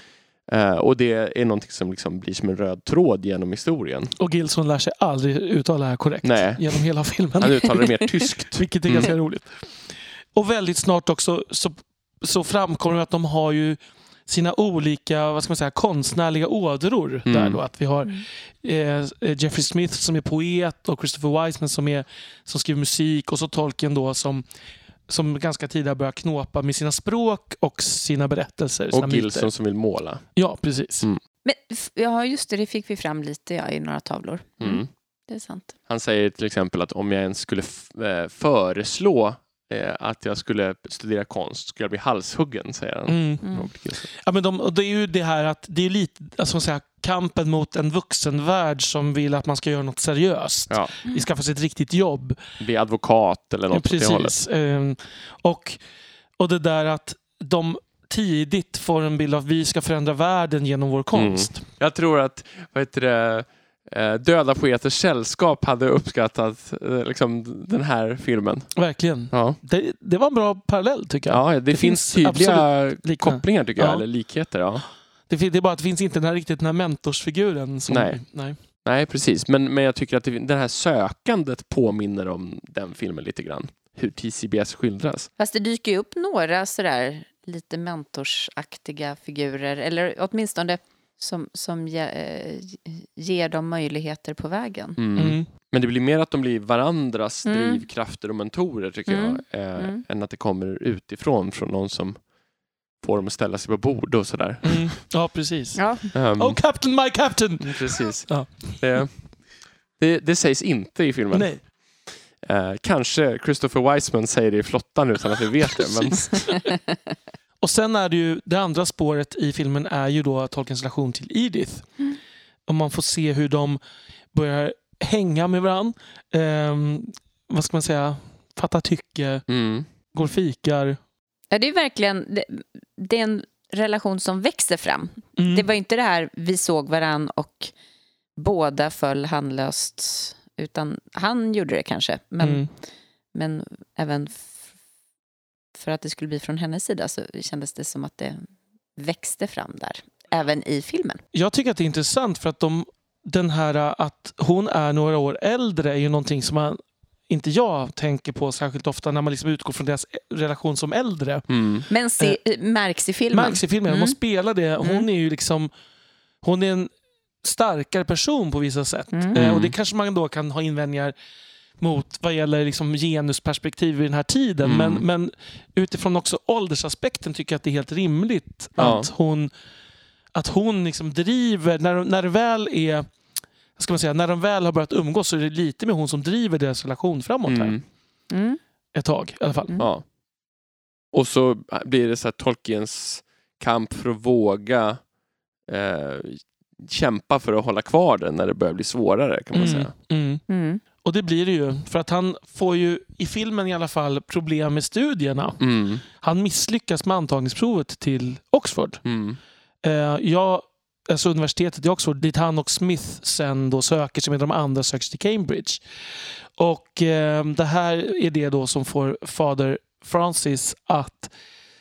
Eh, och det är någonting som liksom blir som en röd tråd genom historien. Och Gilson lär sig aldrig uttala det här korrekt Nej. genom hela filmen. Han uttalar det mer tyskt. Vilket är Mm. ganska roligt. Och väldigt snart också så, så framkommer det att de har ju sina olika vad ska man säga, konstnärliga ådror. Mm. Där då, att vi har eh, Jeffrey Smith som är poet och Christopher Wiseman som, är, som skriver musik och så Tolkien då som, som ganska tidigt börjar knåpa med sina språk och sina berättelser. Sina Och myter. Gilson som vill måla. Ja, precis. Mm. Men, ja, just det, det fick vi fram lite ja, i några tavlor. Mm. Det är sant. Han säger till exempel att om jag ens skulle eh, föreslå eh, att jag skulle studera konst skulle jag bli halshuggen, säger han. Mm. Mm. Ja, men de, och det är ju det här att det är lite alltså, man säga, kampen mot en vuxenvärld som vill att man ska göra något seriöst. Ja, Vi skaffar sig ett riktigt jobb. bli advokat eller något åt det hållet. Precis. Ehm, och, och det där att de tidigt får en bild av att vi ska förändra världen genom vår konst. Jag tror att vad heter det, eh, Döda poeters sällskap hade uppskattat eh, liksom, den här filmen. Verkligen. Ja, Det, det var en bra parallell tycker jag. ja det, finns finns tydliga kopplingar tycker jag, Ja. eller likheter. Ja. Det, det är bara att det finns inte den här, riktigt den här mentorsfiguren. Som, Nej. nej. Nej, precis. Men, men jag tycker att det, det här sökandet påminner om den filmen lite grann. Hur TCBS skildras. Fast det dyker ju upp några sådär lite mentorsaktiga figurer, eller åtminstone som, som ge, eh, ger dem möjligheter på vägen. Mm. Mm. Men det blir mer att de blir varandras Mm. drivkrafter och mentorer tycker Mm. jag. Eh, Mm. Än att det kommer utifrån från någon som får dem att ställa sig på bord och sådär. Mm. Ja, precis. Ja. Ehm, Oh, Captain, my Captain! Mm, Precis. Ja. Det, det, det sägs inte i filmen. Nej. Eh, kanske Christopher Wiseman säger det i flottan utan att vi vet det. Men, Och sen är det ju, det andra spåret i filmen är ju då Tolkiens relation till Edith. Mm. Och man får se hur de börjar hänga med varandra. Ehm, vad ska man säga? Fatta tycke, mm, går fikar. Ja, det är verkligen det, det är en relation som växer fram. Mm. Det var inte det här vi såg varann och båda föll handlöst, utan han gjorde det kanske. Men, Mm. men även för att det skulle bli från hennes sida så kändes det som att det växte fram där, även i filmen. Jag tycker att det är intressant för att de, den här att hon är några år äldre är ju någonting som man inte jag tänker på särskilt ofta när man liksom utgår från deras relation som äldre. mm, Men se, märks i filmen. Märks i filmen. Mm. De spelar det. Hon Mm. är ju liksom hon är en starkare person på vissa sätt. Mm. Eh, och det kanske man då kan ha invändningar mot vad gäller liksom genusperspektiv i den här tiden. Mm. Men, men utifrån också åldersaspekten tycker jag att det är helt rimligt Ja. att hon, att hon liksom driver, när, när det väl är ska man säga, när de väl har börjat umgås så är det lite med hon som driver deras relation framåt här. Mm. Mm. Ett tag i alla fall. Mm. Ja. Och så blir det så här Tolkiens kamp för att våga eh, kämpa för att hålla kvar den när det börjar bli svårare kan man Mm, säga. mm. Mm. Och det blir det ju. För att han får ju i filmen i alla fall problem med studierna. Mm. Han misslyckas med antagningsprovet till Oxford. Mm. Eh, jag, alltså universitetet i Oxford, dit han och Smith sen då söker sig med de andra söker till Cambridge. Och eh, det här är det då som får fader Francis att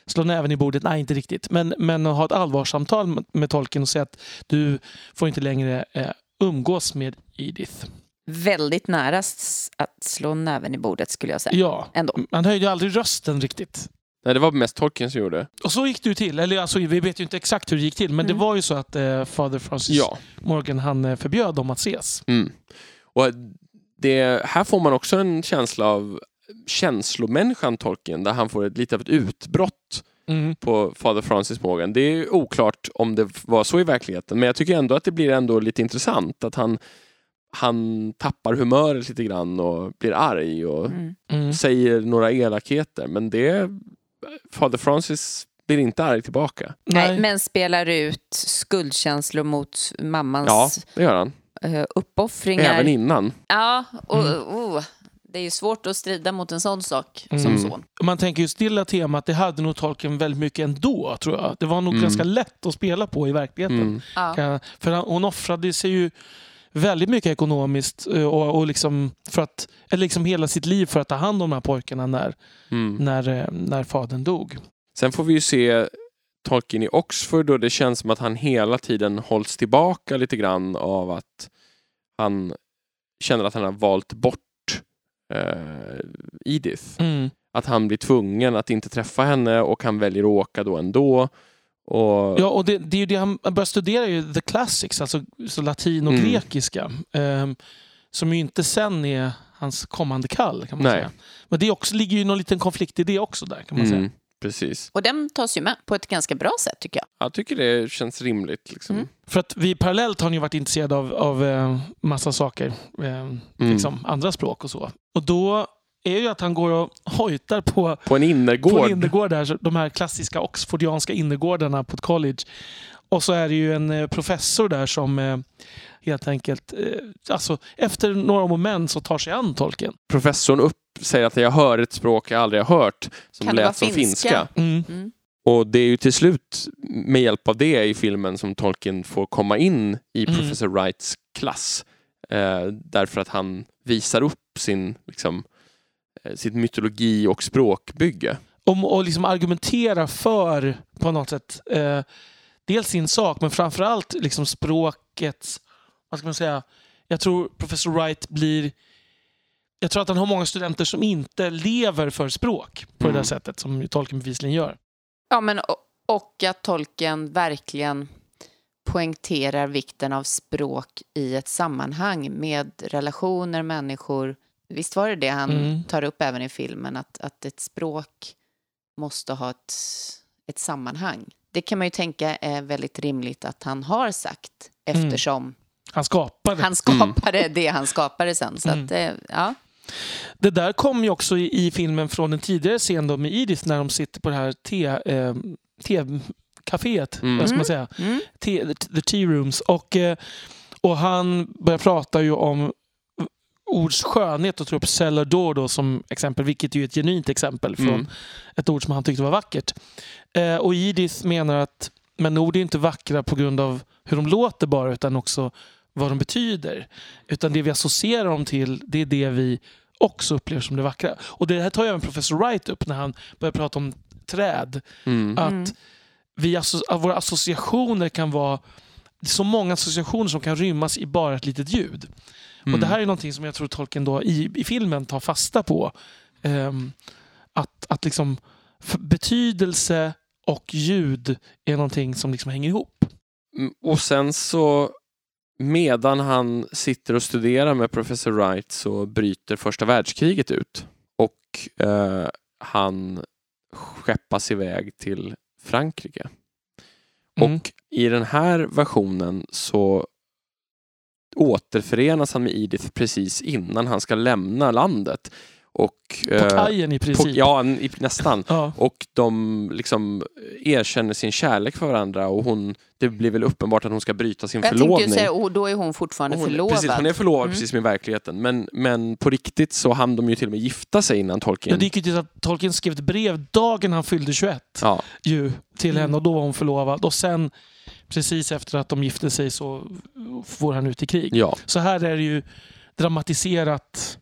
slå näven i bordet. Nej, inte riktigt. Men, men ha ett allvarssamtal med, med tolken och säga att du får inte längre eh, umgås med Edith. Väldigt nära att slå näven i bordet skulle jag säga. Ja, Ändå. man höjde ju aldrig rösten riktigt. Nej, det var mest Tolkien som gjorde. Och så gick det ju till. Eller alltså, vi vet ju inte exakt hur det gick till, men Mm. det var ju så att eh, fader Francis Ja. Morgan han eh, förbjöd dem att ses. Mm. Och det, här får man också en känsla av känslomänniskan Tolkien där han får ett, lite av ett utbrott Mm. på Fader Francis Morgan. Det är oklart om det var så i verkligheten men jag tycker ändå att det blir ändå lite intressant att han, han tappar humöret lite grann och blir arg och Mm. Mm. säger några elakheter men det Fader Francis blir inte arg tillbaka. Nej, men spelar ut skuldkänslor mot Ja, mammans det gör han. eh, uppoffringar. Även innan. Ja, och Mm. oh, det är ju svårt att strida mot en sån sak som Mm. son. Om man tänker just det temat, det hade nog Tolkien väldigt mycket ändå, tror jag. Det var nog Mm. ganska lätt att spela på i verkligheten. Mm. Ja. Kan- För han- hon offrade sig ju väldigt mycket ekonomiskt eh, och, och liksom för att, eller liksom hela sitt liv för att ta hand om de här pojkarna när, Mm. när, eh, när fadern dog. Sen får vi ju se Tolkien i Oxford och det känns som att han hela tiden hålls tillbaka lite grann av att han känner att han har valt bort eh, Edith. Mm. Att han blir tvungen att inte träffa henne och han väljer att åka då ändå. Och, Ja, och det, det är ju det han börjar studera, ju the classics, alltså så latin och Mm. grekiska. ehm, som ju inte sen är hans kommande kall, kan man Nej. säga. Men det också, ligger ju någon liten konflikt i det också där, kan man säga. mm, precis. Och den tas ju med på ett ganska bra sätt tycker jag. Jag tycker det känns rimligt. Liksom. Mm. För att vi parallellt har han ju varit intresserade av, av eh, massa saker. Eh, Mm. liksom andra språk och så. Och då är ju att han går och hojtar på, På en på innergård. en innergård där, så de här klassiska oxfordianska innergårdarna på ett college. Och så är det ju en eh, professor där som eh, helt enkelt, eh, alltså efter några moment så tar sig an tolken. Professorn upp säger att jag hör ett språk jag aldrig har hört som Kan det vara lät som finska? finska. Mm. Mm. Och det är ju till slut med hjälp av det i filmen som Tolkien får komma in i Mm. Professor Wrights klass. Eh, därför att han visar upp sin, liksom, eh, sitt mytologi och språkbygge. Om och liksom argumentera för, på något sätt, eh, dels sin sak men framförallt liksom språkets, vad ska man säga, jag tror professor Wright blir jag tror att han har många studenter som inte lever för språk på det Mm. där sättet som ju Tolkien bevisligen gör. Ja, men och, och att tolken verkligen poängterar vikten av språk i ett sammanhang med relationer, människor. Visst var det det han Mm. tar upp även i filmen, att, att ett språk måste ha ett, ett sammanhang. Det kan man ju tänka är väldigt rimligt att han har sagt Mm. eftersom Han skapade. han skapade det han skapade sen. Så Mm. att, eh, ja. Det där kom ju också i, i filmen från en tidigare scen då med Edith när de sitter på det här te, eh, Mm. vad ska man Mm. säga? Mm. te, the tea rooms. Och, eh, och han börjar prata ju om ords skönhet och tar upp cellar då, då som exempel, vilket är ett genuint exempel från Mm. ett ord som han tyckte var vackert. Eh, och Edith menar att men ord är inte vackra på grund av hur de låter bara, utan också vad de betyder. Utan det vi associerar dem till, det är det vi också upplever som det vackra. Och det här tar ju även professor Wright upp när han börjar prata om träd. Mm. Att Mm. vi, att våra associationer kan vara det är så många associationer som kan rymmas i bara ett litet ljud. Mm. Och Det här är någonting som jag tror Tolkien då i, i filmen tar fasta på. Ehm, att att liksom betydelse och ljud är någonting som liksom hänger ihop. Mm, Och sen så medan han sitter och studerar med professor Wright så bryter första världskriget ut. Och eh, han skeppas iväg till Frankrike. Mm. Och i den här versionen så återförenas han med Edith precis innan han ska lämna landet. Och, På eh, kajen i på, princip. ja, i- nästan. Ja. Och de liksom erkänner sin kärlek för varandra och hon, det blir väl uppenbart att hon ska bryta sin Jag tänkte förlovning. ju säga, och då är hon fortfarande hon, förlovad. Precis, hon är förlovad Mm. precis som i verkligheten. Men, men på riktigt så hann de ju till och med gifta sig innan Ja, Tolkien... det gick ju till att Tolkien skrev ett brev dagen han fyllde 21 Ja, ju, till Mm. henne och då var hon förlovad. Och sen precis efter att de gifte sig så får han ut i krig. ja. Så här är det ju dramatiserat.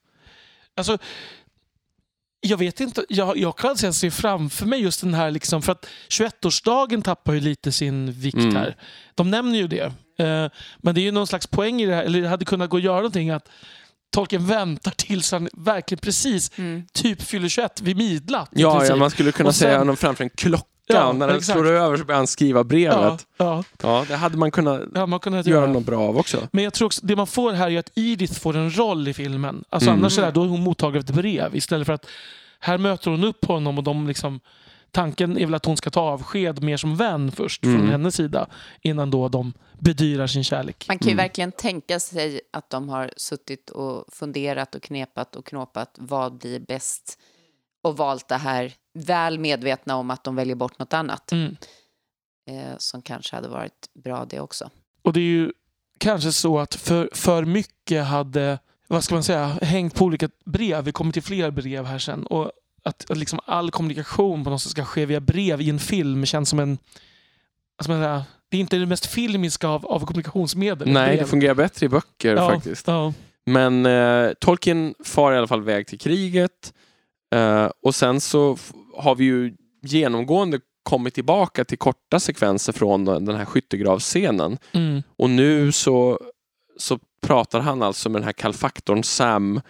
Alltså, jag vet inte, jag, jag kan sen se framför mig just den här, liksom, för att 21-årsdagen tappar ju lite sin vikt Mm. här. De nämner ju det. Eh, men det är ju någon slags poäng i det här, eller det hade kunnat gå att göra någonting att Tolkien väntar tills han verkligen precis Mm. typ fyller 21 vid midnatt. Ja, ja, man skulle kunna sen- säga honom framför en klocka. Ja, när den slår över så börjar han skriva brevet. ja, Ja. ja, det hade man kunnat hade man kunnat göra göra. något bra av också. Men jag tror också, det man får här är att Edith får en roll i filmen. Alltså Mm. Annars är det, då är hon mottagare av ett brev istället för att här möter hon upp honom och de liksom Tanken är väl att hon ska ta avsked mer som vän först Mm. från hennes sida innan då de bedyrar sin kärlek. Man kan ju Mm. verkligen tänka sig att de har suttit och funderat och knepat och knåpat vad blir bäst och valt det här väl medvetna om att de väljer bort något annat Mm. eh, som kanske hade varit bra det också. Och det är ju kanske så att för, för mycket hade, vad ska man säga, hängt på olika brev. Vi kommer till fler brev här sen. Och att, att liksom all kommunikation på något sätt ska ske via brev i en film känns som en... Alltså man säga, det är inte det mest filmiska av, av kommunikationsmedel. Nej, brev. det fungerar bättre i böcker ja, faktiskt. Ja. Men eh, Tolkien far i alla fall väg till kriget. Eh, och sen så har vi ju genomgående kommit tillbaka till korta sekvenser från den här skyttegravsscenen. Mm. Och nu så, så pratar han alltså med den här kalfaktorn Sam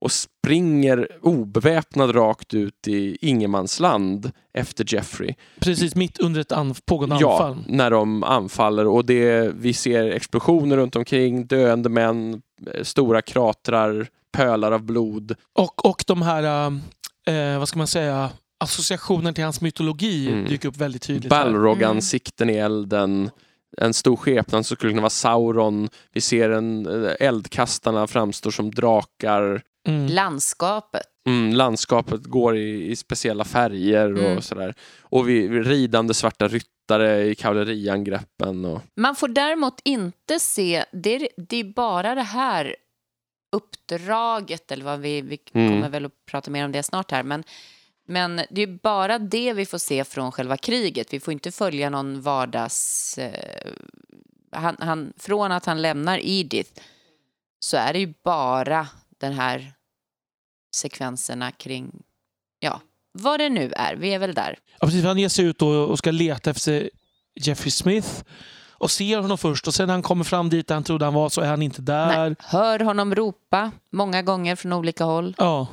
och springer obeväpnad rakt ut i ingenmansland efter Jeffrey. Precis mitt under ett anf- pågående Ja, anfall. när de anfaller och det, vi ser explosioner runt omkring, döende män, eh, stora kratrar, pölar av blod. Och, och de här, eh, vad ska man säga, associationen till hans mytologi Mm. dyker upp väldigt tydligt. Balrog-ansikten i elden, en stor skepnad som skulle kunna vara Sauron. Vi ser en, eh, eldkastarna framstår som drakar. Mm. Landskapet. Mm, landskapet går i, i speciella färger och Mm. sådär. Och vi, vi ridande svarta ryttare i kavalleriangreppen. Och, Man får däremot inte se, det är, det är bara det här uppdraget, eller vad vi, vi Mm. kommer väl att prata mer om det snart här, men, men det är bara det vi får se från själva kriget. Vi får inte följa någon vardags... Eh, han, han, från att han lämnar Edith så är det ju bara den här sekvenserna kring, ja, vad det nu är. Vi är väl där. Ja, precis, han ger sig ut och, och ska leta efter Jeffrey Smith och ser honom först och sen när han kommer fram dit där han trodde han var så är han inte där. Nej, hör honom ropa många gånger från olika håll. Ja.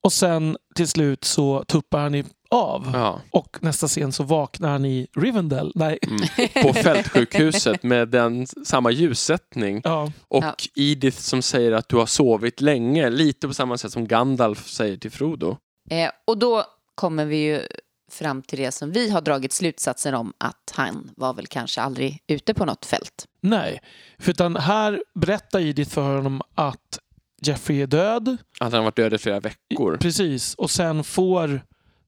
Och sen till slut så tuppar han i, av. ja, Och nästa scen så vaknar han i Rivendell. Nej. mm, på fältsjukhuset med den, samma ljussättning. Ja. Och Ja. Edith som säger att du har sovit länge, lite på samma sätt som Gandalf säger till Frodo. Eh, och då kommer vi ju fram till det som vi har dragit slutsatsen om att han var väl kanske aldrig ute på något fält. Nej. För utan här berättar Edith för honom att Jeffrey är död. Att han varit död i flera veckor. Precis. Och sen får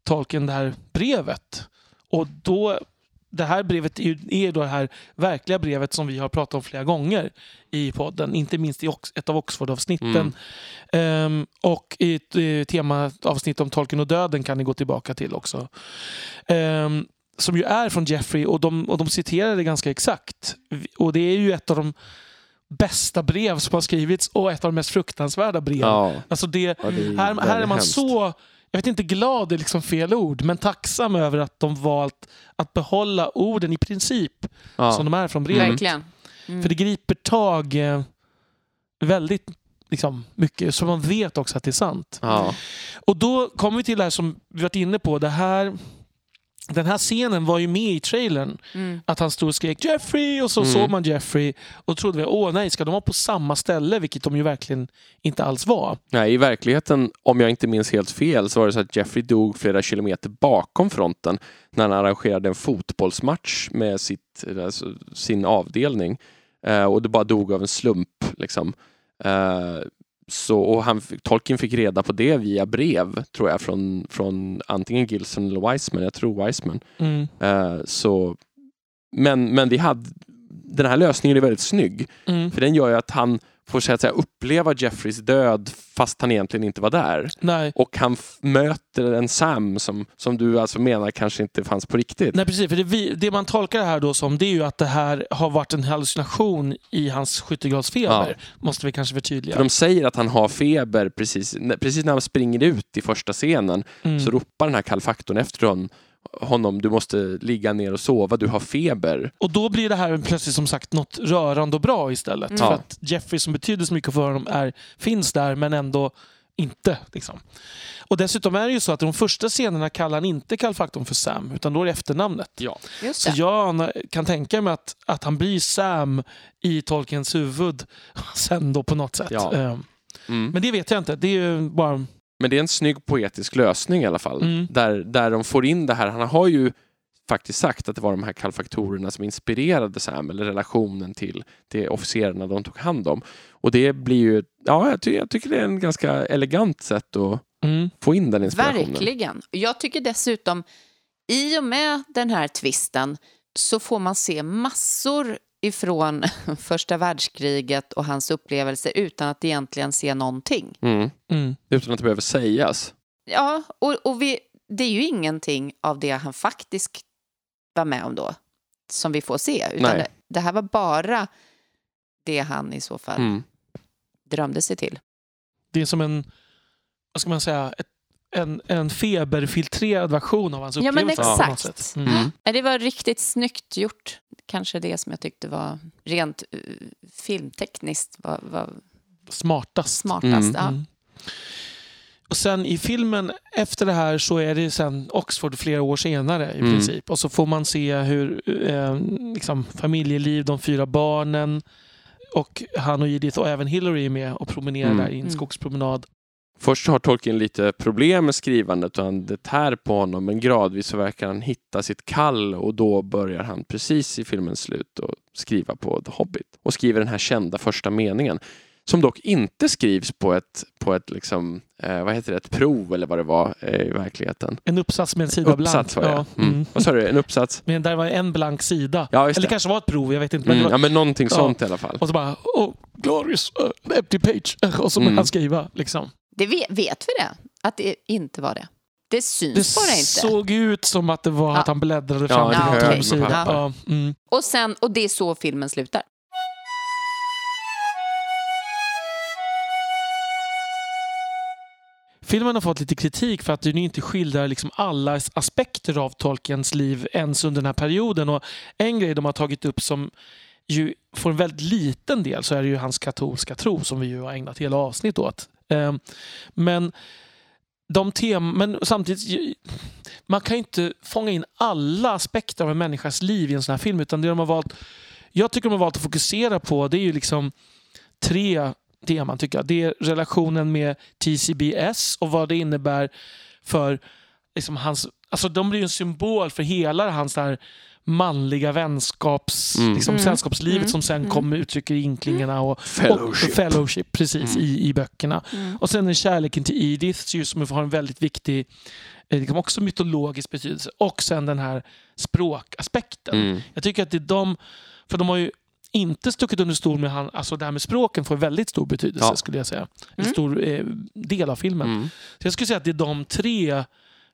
Tolkien det här brevet. Och då, det här brevet är då det här verkliga brevet som vi har pratat om flera gånger i podden. Inte minst i ett av Oxford-avsnitten. Mm. Ehm, och i ett eh, temaavsnitt om Tolkien och döden kan ni gå tillbaka till också. Ehm, som ju är från Jeffrey och de, och de citerar det ganska exakt. Och det är ju ett av de bästa brev som har skrivits och ett av de mest fruktansvärda brev. Ja, Alltså det, ja, det är här, här är man hemskt. så, jag vet inte glad är liksom fel ord, men tacksam över att de valt att behålla orden i princip Ja. som de är från brevet. Verkligen. Mm. För det griper tag eh, väldigt liksom, mycket, så man vet också att det är sant. Ja. Och då kommer vi till det här som vi varit inne på. Det här den här scenen var ju med i trailern. Mm. Att han stod och skrek Jeffrey och så Mm. såg man Jeffrey och trodde vi, åh nej, ska de vara på samma ställe? Vilket de ju verkligen inte alls var. Nej, i verkligheten, om jag inte minns helt fel, så var det så att Jeffrey dog flera kilometer bakom fronten när han arrangerade en fotbollsmatch med sitt, alltså, sin avdelning. Eh, och det bara dog av en slump. Liksom. Eh, så, och han, Tolkien fick reda på det via brev, tror jag, från, från antingen Gilson eller Wiseman. Jag tror Wiseman. Mm. Eh, så, men, men vi hade, den här lösningen är väldigt snygg. Mm. För den gör ju att han får så att säga, uppleva Jeffreys död fast han egentligen inte var där. Nej. Och han möter en Sam som, som du alltså menar kanske inte fanns på riktigt. Nej, precis. För det, vi, det man tolkar det här då som det är ju att det här har varit en hallucination i hans skyttegradsfeber. Måste vi kanske förtydliga. För de säger att han har feber precis, precis när han springer ut i första scenen Mm. så ropar den här kalfaktorn efter hon, honom, du måste ligga ner och sova, du har feber. Och då blir det här plötsligt som sagt något rörande och bra istället. Mm. För att Jeffrey som betyder så mycket för honom är, finns där men ändå inte. Liksom. Och dessutom är det ju så att de första scenerna kallar han inte kallfaktorn för Sam utan då är det efternamnet. Ja. Just Så jag kan tänka mig att, att han blir Sam i Tolkiens huvud sen då på något sätt. Ja. Ehm, Mm. Men det vet jag inte. Det är ju bara... Men det är en snygg poetisk lösning i alla fall. Mm. Där, där de får in det här. Han har ju faktiskt sagt att det var de här kalfaktorerna som inspirerade Sam, eller relationen till, till officerarna de tog hand om. Och det blir ju, ja, jag, ty jag tycker det är en ganska elegant sätt att Mm. få in den inspirationen. Verkligen. Jag tycker dessutom, i och med den här twisten så får man se massor ifrån första världskriget och hans upplevelser utan att egentligen se någonting. Mm. Mm. Utan att det behöver sägas. Ja, och, och vi, det är ju ingenting av det han faktiskt var med om då som vi får se. Utan Nej. det, det här var bara det han i så fall Mm. drömde sig till. Det är som en, vad ska man säga, ett, en, en feberfiltrerad version av hans Ja, men upplevelse. på något exakt. sätt. Mm. Mm. Det var riktigt snyggt gjort. Kanske det som jag tyckte var rent uh, filmtekniskt var, var Smartast. smartast. Mm. Ja. Mm. Och sen i filmen efter det här så är det sen Oxford flera år senare i Mm. princip. Och så får man se hur eh, liksom, familjeliv, de fyra barnen och han och Edith och även Hillary är med och promenerar Mm. där i en Mm. skogspromenad. Först har Tolkien lite problem med skrivandet och han, det tär på honom men gradvis så verkar han hitta sitt kall och då börjar han precis i filmens slut att skriva på The Hobbit och skriver den här kända första meningen som dock inte skrivs på ett, på ett liksom, eh, vad heter det, ett prov eller vad det var eh, i verkligheten. En uppsats med en sida Uppsats var blank. det. Mm. mm. Vad sa du, en uppsats? Men där var en blank sida. Ja, Eller det. kanske var ett prov, jag vet inte. Men Mm, var, ja, men någonting Ja. sånt i alla fall. Och så bara, oh, glorious, uh, empty page. Och så började Mm. han skriva. Liksom. Det vet, vet vi det? Att det inte var det? Det syns Det bara inte. såg ut som att det var Ja. att han bläddrade Ja, fram till till med tom sida. Ja, mm. Och, sen, och det är så filmen slutar. Filmen har fått lite kritik för att den inte skildrar liksom alla aspekter av Tolkiens liv ens under den här perioden. Och en grej de har tagit upp som ju får en väldigt liten del så är det ju hans katolska tro som vi ju har ägnat hela avsnitt åt. Ehm, men, de tem men samtidigt, man kan ju inte fånga in alla aspekter av en människas liv i en sån här film. Utan det de har valt, jag tycker de har valt att fokusera på det är ju liksom tre teman tycker jag. Det är relationen med TCBS och vad det innebär för liksom hans... Alltså de blir ju en symbol för hela hans där manliga vänskaps, Mm. liksom, Mm. sällskapslivet Mm. som sen Mm. kommer uttrycker i inklingarna och, och Fellowship. fellowship precis, Mm. i, i böckerna. Mm. Och sen är kärleken till Edith som har en väldigt viktig eh, liksom också mytologisk betydelse. Och sen den här språkaspekten. Mm. Jag tycker att det är de, för de har ju inte stuckit under stol med han, alltså det här med språken får väldigt stor betydelse Ja. skulle jag säga. En Mm. stor eh, del av filmen. Mm. Så jag skulle säga att det är de tre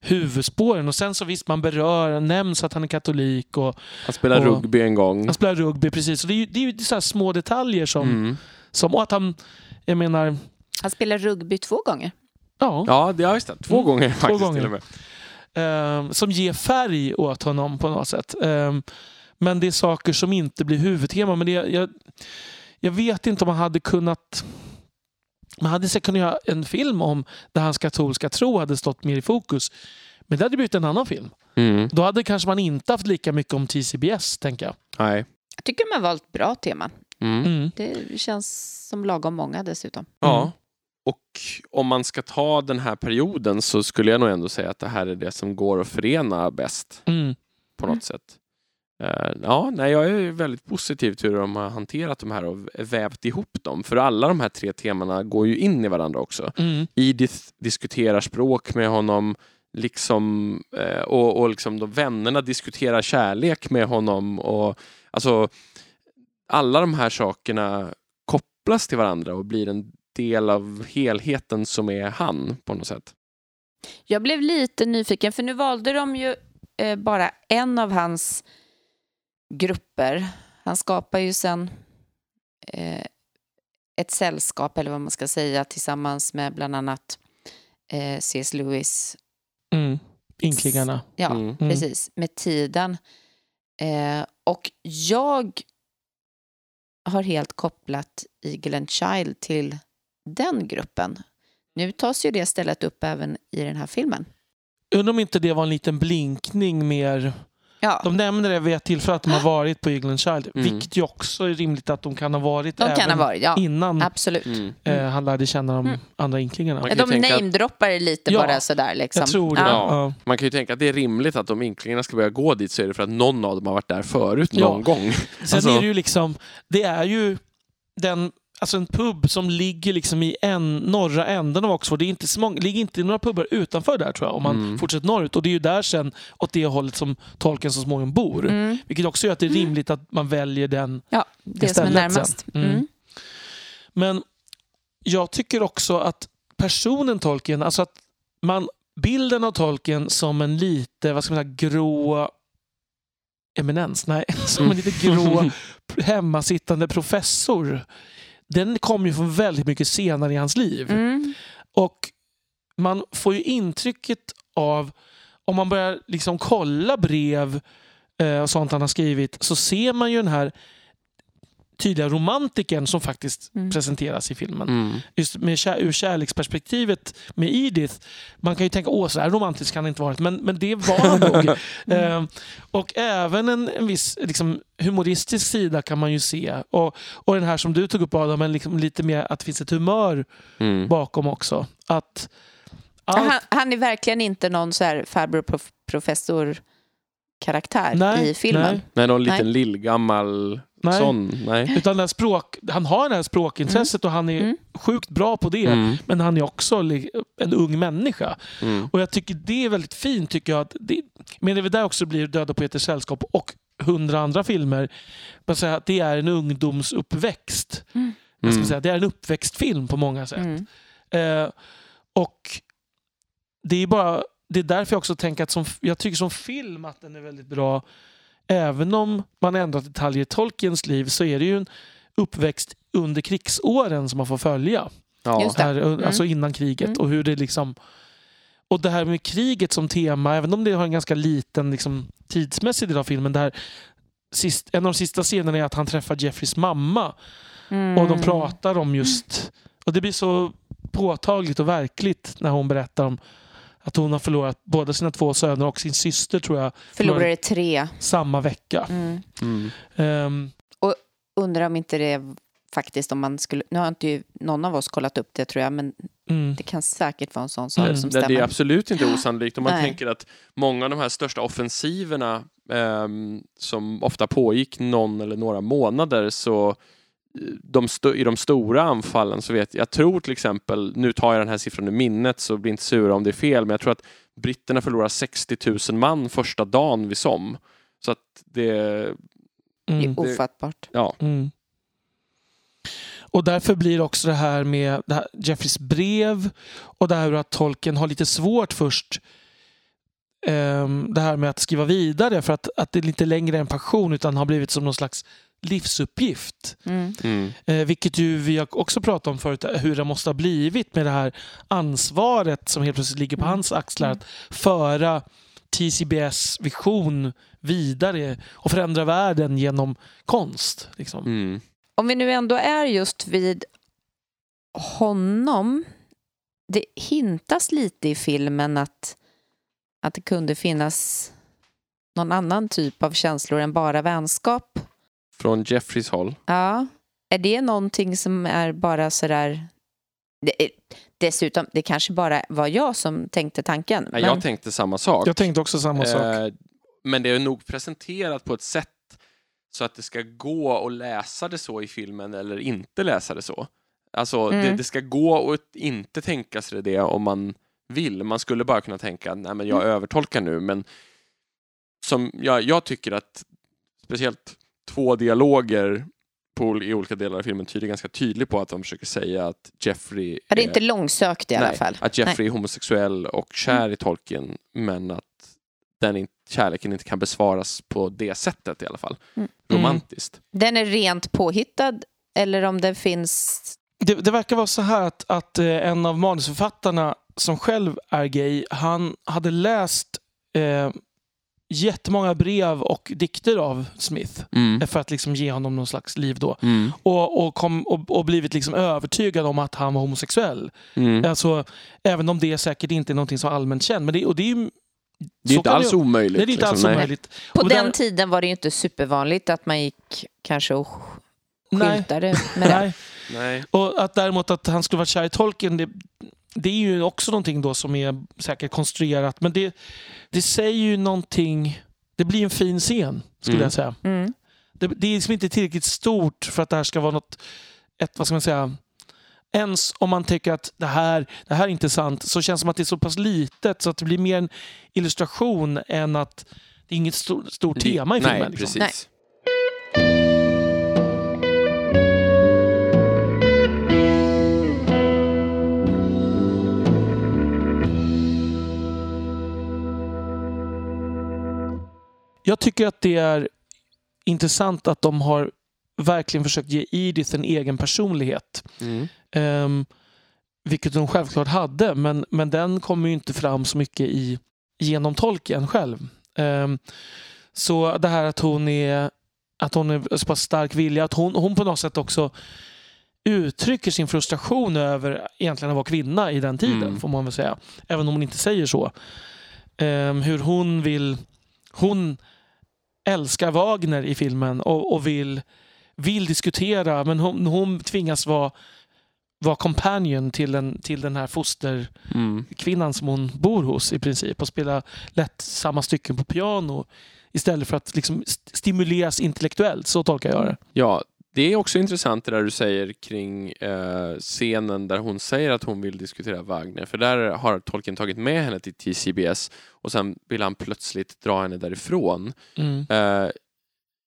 huvudspåren och sen så visst man berör, nämns att han är katolik och Han spelar Och- rugby en gång. han spelar rugby precis. Så det är ju, det är ju så här små detaljer som, Mm. som, och att han, jag menar, Han spelar rugby två gånger. ja, Ja, det- ja, just det. Två Mm. gånger faktiskt gånger. till och med. eh, som ger färg åt honom på något sätt. Eh, men det är saker som inte blir huvudtema. Men det, jag, jag vet inte om man hade kunnat... Man hade säkert kunnat göra en film om där hans katolska tro hade stått mer i fokus. Men det hade blivit en annan film. Mm. Då hade kanske man inte haft lika mycket om TCBS, tänker jag. Nej. Jag tycker de har valt bra teman. Mm. Mm. Det känns som lagom många dessutom. Ja. Mm. Och om man ska ta den här perioden så skulle jag nog ändå säga att det här är det som går att förena bäst Mm. på något sätt. Eh, ja, nej, jag är väldigt positiv till hur de har hanterat de här och vävt ihop dem. För alla de här tre temana går ju in i varandra också. Mm. Edith diskuterar språk med honom liksom, eh, och, och liksom de vännerna diskuterar kärlek med honom. Och, alltså, alla de här sakerna kopplas till varandra och blir en del av helheten som är han på något sätt. Jag blev lite nyfiken, för nu valde de ju eh, bara en av hans grupper. Han skapar ju sen eh, ett sällskap, eller vad man ska säga, tillsammans med bland annat eh, C.S. Lewis. Mm. Inklingarna. Ja, Mm. Mm. precis, med tiden. Eh, och jag har helt kopplat Eagle and Child till den gruppen. Nu tas ju det stället upp även i den här filmen. Undrar om inte det var en liten blinkning mer. Ja, De nämner det vid ett tillfälle att de har varit på Eagle Child. Mm. Vilket ju också är rimligt att de kan ha varit de kan ha varit, ja. innan Absolut. Mm. eh, han lärde känna de Mm. andra inklingarna. De att- namedroppar lite Ja, bara sådär. Liksom. Jag tror det. Ja. Ja. Man kan ju tänka att det är rimligt att om inklingarna ska börja gå dit så är det för att någon av dem har varit där förut Ja. någon gång. Sen Alltså- är det ju liksom, det är ju den, alltså en pub som ligger liksom i en, norra änden av Oxford. Det är inte så många, ligger inte några pubbar utanför där tror jag, om man Mm. fortsätter norrut. Och det är ju där sen, åt det hållet som tolken så småningom bor. Mm. Vilket också gör att det är rimligt att man väljer den. Ja, det som är närmast. sen. Mm. Mm. Men jag tycker också att personen Tolkien, alltså att man, bilden av Tolkien som en lite, vad ska man säga, grå eminens, nej, som en lite grå hemmasittande professor. Den kom ju från väldigt mycket senare i hans liv. Mm. Och man får ju intrycket av, om man börjar liksom kolla brev eh, och sånt han har skrivit, så ser man ju den här tydliga romantiken som faktiskt Mm. presenteras i filmen. Mm. Just med kär, ur kärleksperspektivet med Edith, man kan ju tänka åh så här romantisk kan det inte varit, men, men det var han nog. eh, och även en, en viss liksom, humoristisk sida kan man ju se. Och, och den här som du tog upp Adam, men liksom lite mer att det finns ett humör Mm. bakom också. Att allt, Han, han är verkligen inte någon så här farbror prof, professor karaktär Nej, i filmen. nej. Nej, någon liten Nej. lillgammal Nej. sån. Nej. utan här språk, han har det här språkintresset och han är Mm. sjukt bra på det. Mm. Men han är också en ung människa. Mm. Och jag tycker det är väldigt fint. tycker jag. Att det, men det är väl där också blir Döda poeters sällskap och hundra andra filmer. Man säger att det är en ungdomsuppväxt. Mm. Jag ska Mm. säga, det är en uppväxtfilm på många sätt. Mm. Eh, och det är bara det är därför jag också tänker att som, jag tycker som film att den är väldigt bra. Även om man ändrat detaljer i Tolkiens liv så är det ju en uppväxt under krigsåren som man får följa. Ja. Just det. Här, Alltså innan kriget Mm. och hur det liksom och det här med kriget som tema, även om det har en ganska liten liksom, tidsmässig del av filmen. Där sist, en av de sista scenerna är att han träffar Jeffreys mamma Mm. och de pratar om just... Och det blir så påtagligt och verkligt när hon berättar om att hon har förlorat båda sina två söner och sin syster tror jag Förlorade tre. samma vecka. Mm. Mm. Ehm, Undrar om inte det faktiskt om man skulle... Nu har inte ju någon av oss kollat upp det tror jag, men mm, det kan säkert vara en sån sak Mm. som Det, det är stämmer. absolut inte osannolikt om man Nej. tänker att många av de här största offensiverna ehm, som ofta pågick någon eller några månader så de i de stora anfallen så vet jag, jag tror till exempel, nu tar jag den här siffran ur minnet så bli inte sura om det är fel, men jag tror att britterna förlorar 60 000 man första dagen vid Somme. Så att det, Det mm, är ofattbart. ja. mm. Och därför blir också det här med det här Jeffreys brev och det här att tolken har lite svårt först ehm, det här med att skriva vidare för att, att det inte längre är en passion utan har blivit som någon slags livsuppgift. Mm. Mm. Eh, vilket ju vi har också pratat om förut, hur det måste ha blivit med det här ansvaret som helt plötsligt ligger på Mm. hans axlar. Mm. Att föra TCBS vision vidare och förändra världen genom konst. Liksom. Mm. Om vi nu ändå är just vid honom. Det hintas lite i filmen att, att det kunde finnas någon annan typ av känslor än bara vänskap. Från Jeffreys håll. Ja. Är det någonting som är bara sådär... Det är, dessutom, det kanske bara var jag som tänkte tanken. Men- Jag tänkte samma sak. Jag tänkte också samma sak. Eh, Men det är nog presenterat på ett sätt så att det ska gå att läsa det så i filmen eller inte läsa det så. Alltså, det, Mm. det ska gå att inte tänka sig det om man vill. Man skulle bara kunna tänka, nej men jag Mm. övertolkar nu, men som jag, jag tycker att speciellt två dialoger på, i olika delar av filmen tyder ganska tydligt på att de försöker säga att Jeffrey Ja, det är inte långsökt i alla Nej, fall. Att Jeffrey är homosexuell och kär i Tolkien, men att den in, kärleken inte kan besvaras på det sättet i alla fall. Mm. Romantiskt. Den är rent påhittad eller om det finns... Det, det verkar vara så här att, att eh, en av manusförfattarna som själv är gay, han hade läst eh, jättemånga brev och dikter av Smith Mm. för att liksom ge honom någon slags liv då. Mm. Och, och, kom, och, och blivit liksom övertygad om att han var homosexuell. Mm. Alltså, även om det säkert inte är någonting som är allmänt känt. Men det, och det är ju, Det är inte alls det, omöjligt. det är inte liksom, alls nej. omöjligt. På Och den där- tiden var det ju inte supervanligt att man gick kanske och Nej, skyltade med det. nej. Nej. Och att däremot att han skulle vara kär i Tolkien, det, det är ju också någonting då som är säkert konstruerat. Men det, det säger ju någonting... Det blir en fin scen, skulle Mm. jag säga. Mm. Det, det är liksom inte tillräckligt stort för att det här ska vara något... Ett, vad ska man säga? Ens om man tycker att det här, det här är intressant så känns det som att det är så pass litet så att det blir mer en illustration än att det är inget stort, stort tema i filmen. Nej, liksom. precis. Jag tycker att det är intressant att de har verkligen försökt ge Edith en egen personlighet. Mm. Um, vilket de självklart hade, men, men den kommer ju inte fram så mycket i, genom tolken själv. Ehm, så det här att hon är att hon är så pass stark vilja, att hon, hon på något sätt också uttrycker sin frustration över egentligen att vara kvinna i den tiden, Mm. får man väl säga. Även om hon inte säger så. Ehm, hur hon vill... Hon älskar Wagner i filmen och, och vill, vill diskutera, men hon, hon tvingas vara, vara companion till den, till den här fosterkvinnan Mm. som hon bor hos i princip och spela lätt samma stycken på piano istället för att liksom st- stimuleras intellektuellt. Så tolkar jag det. Ja, det är också intressant det där du säger kring eh, scenen där hon säger att hon vill diskutera Wagner. För där har Tolkien tagit med henne till TCBS och sen vill han plötsligt dra henne därifrån. Mm. Eh,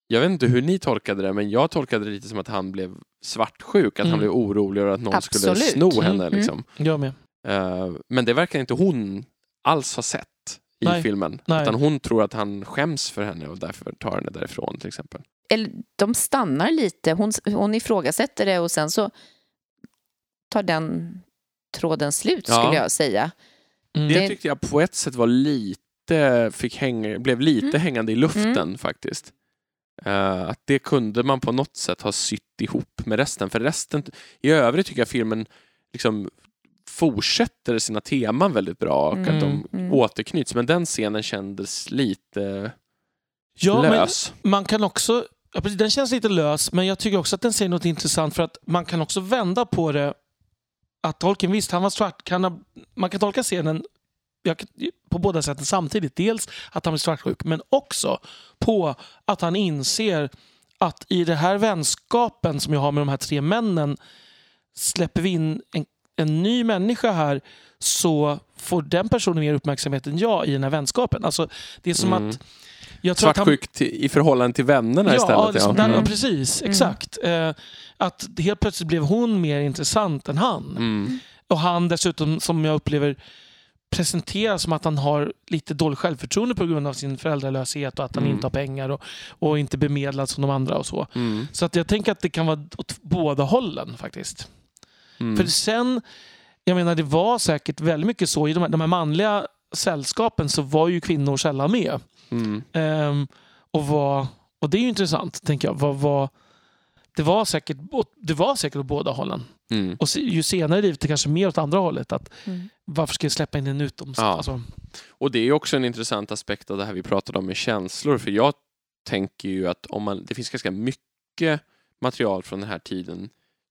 jag vet inte hur ni tolkade det, men jag tolkade det lite som att han blev svartsjuk, att Mm. han blev orolig över att någon skulle Absolut. sno Mm, henne. mm. Liksom. Jag med. Eh, men det verkar inte hon alls ha sett i Nej. filmen. Nej. Utan hon tror att han skäms för henne och därför tar henne därifrån till exempel. Eller de stannar lite, hon, hon ifrågasätter det och sen så tar den tråden slut Ja. skulle jag säga. Mm. Det tyckte jag på ett sätt var lite, fick hänga, blev lite Mm. hängande i luften faktiskt. Eh, att det kunde man på något sätt ha sytt ihop med resten. För resten, i övrigt tycker jag filmen liksom fortsätter sina teman väldigt bra och att Mm, de mm. återknyts. Men den scenen kändes lite Ja, men lös. man kan också... Den känns lite lös, men jag tycker också att den säger något intressant för att man kan också vända på det. Att Tolkien, visst, han var svart. Kan man kan tolka scenen jag, på båda sätten samtidigt. Dels att han blir svartsjuk, men också på att han inser att i den här vänskapen som jag har med de här tre männen släpper vi in en, en ny människa här så får den personen mer uppmärksamhet än jag i den här vänskapen. Alltså, det är som Mm. att... Jag tror att han- Svartsjuk till, i förhållande till vännerna Ja, istället. liksom, ja. där, Mm. precis. Mm. Exakt. Eh, att helt plötsligt blev hon mer intressant än han. Mm. Och han dessutom, som jag upplever, presenteras som att han har lite dåligt självförtroende på grund av sin föräldralöshet och att han Mm. inte har pengar och, och inte bemedlad som de andra och så. Mm. Så att jag tänker att det kan vara åt båda hållen faktiskt. Mm. För sen, jag menar det var säkert väldigt mycket så i de här, de här manliga sällskapen så var ju kvinnor sällan med. Mm. Ehm, och, vad, och det är ju intressant, tänker jag. Vad, vad, det var säkert, det var säkert åt båda hållen. Mm. Och ju senare i livet, det kanske mer åt andra hållet. Att Mm. Varför ska jag släppa in en utom... Ja. Alltså, Och det är också en intressant aspekt av det här vi pratade om med känslor. För jag tänker ju att om man, det finns ganska mycket material från den här tiden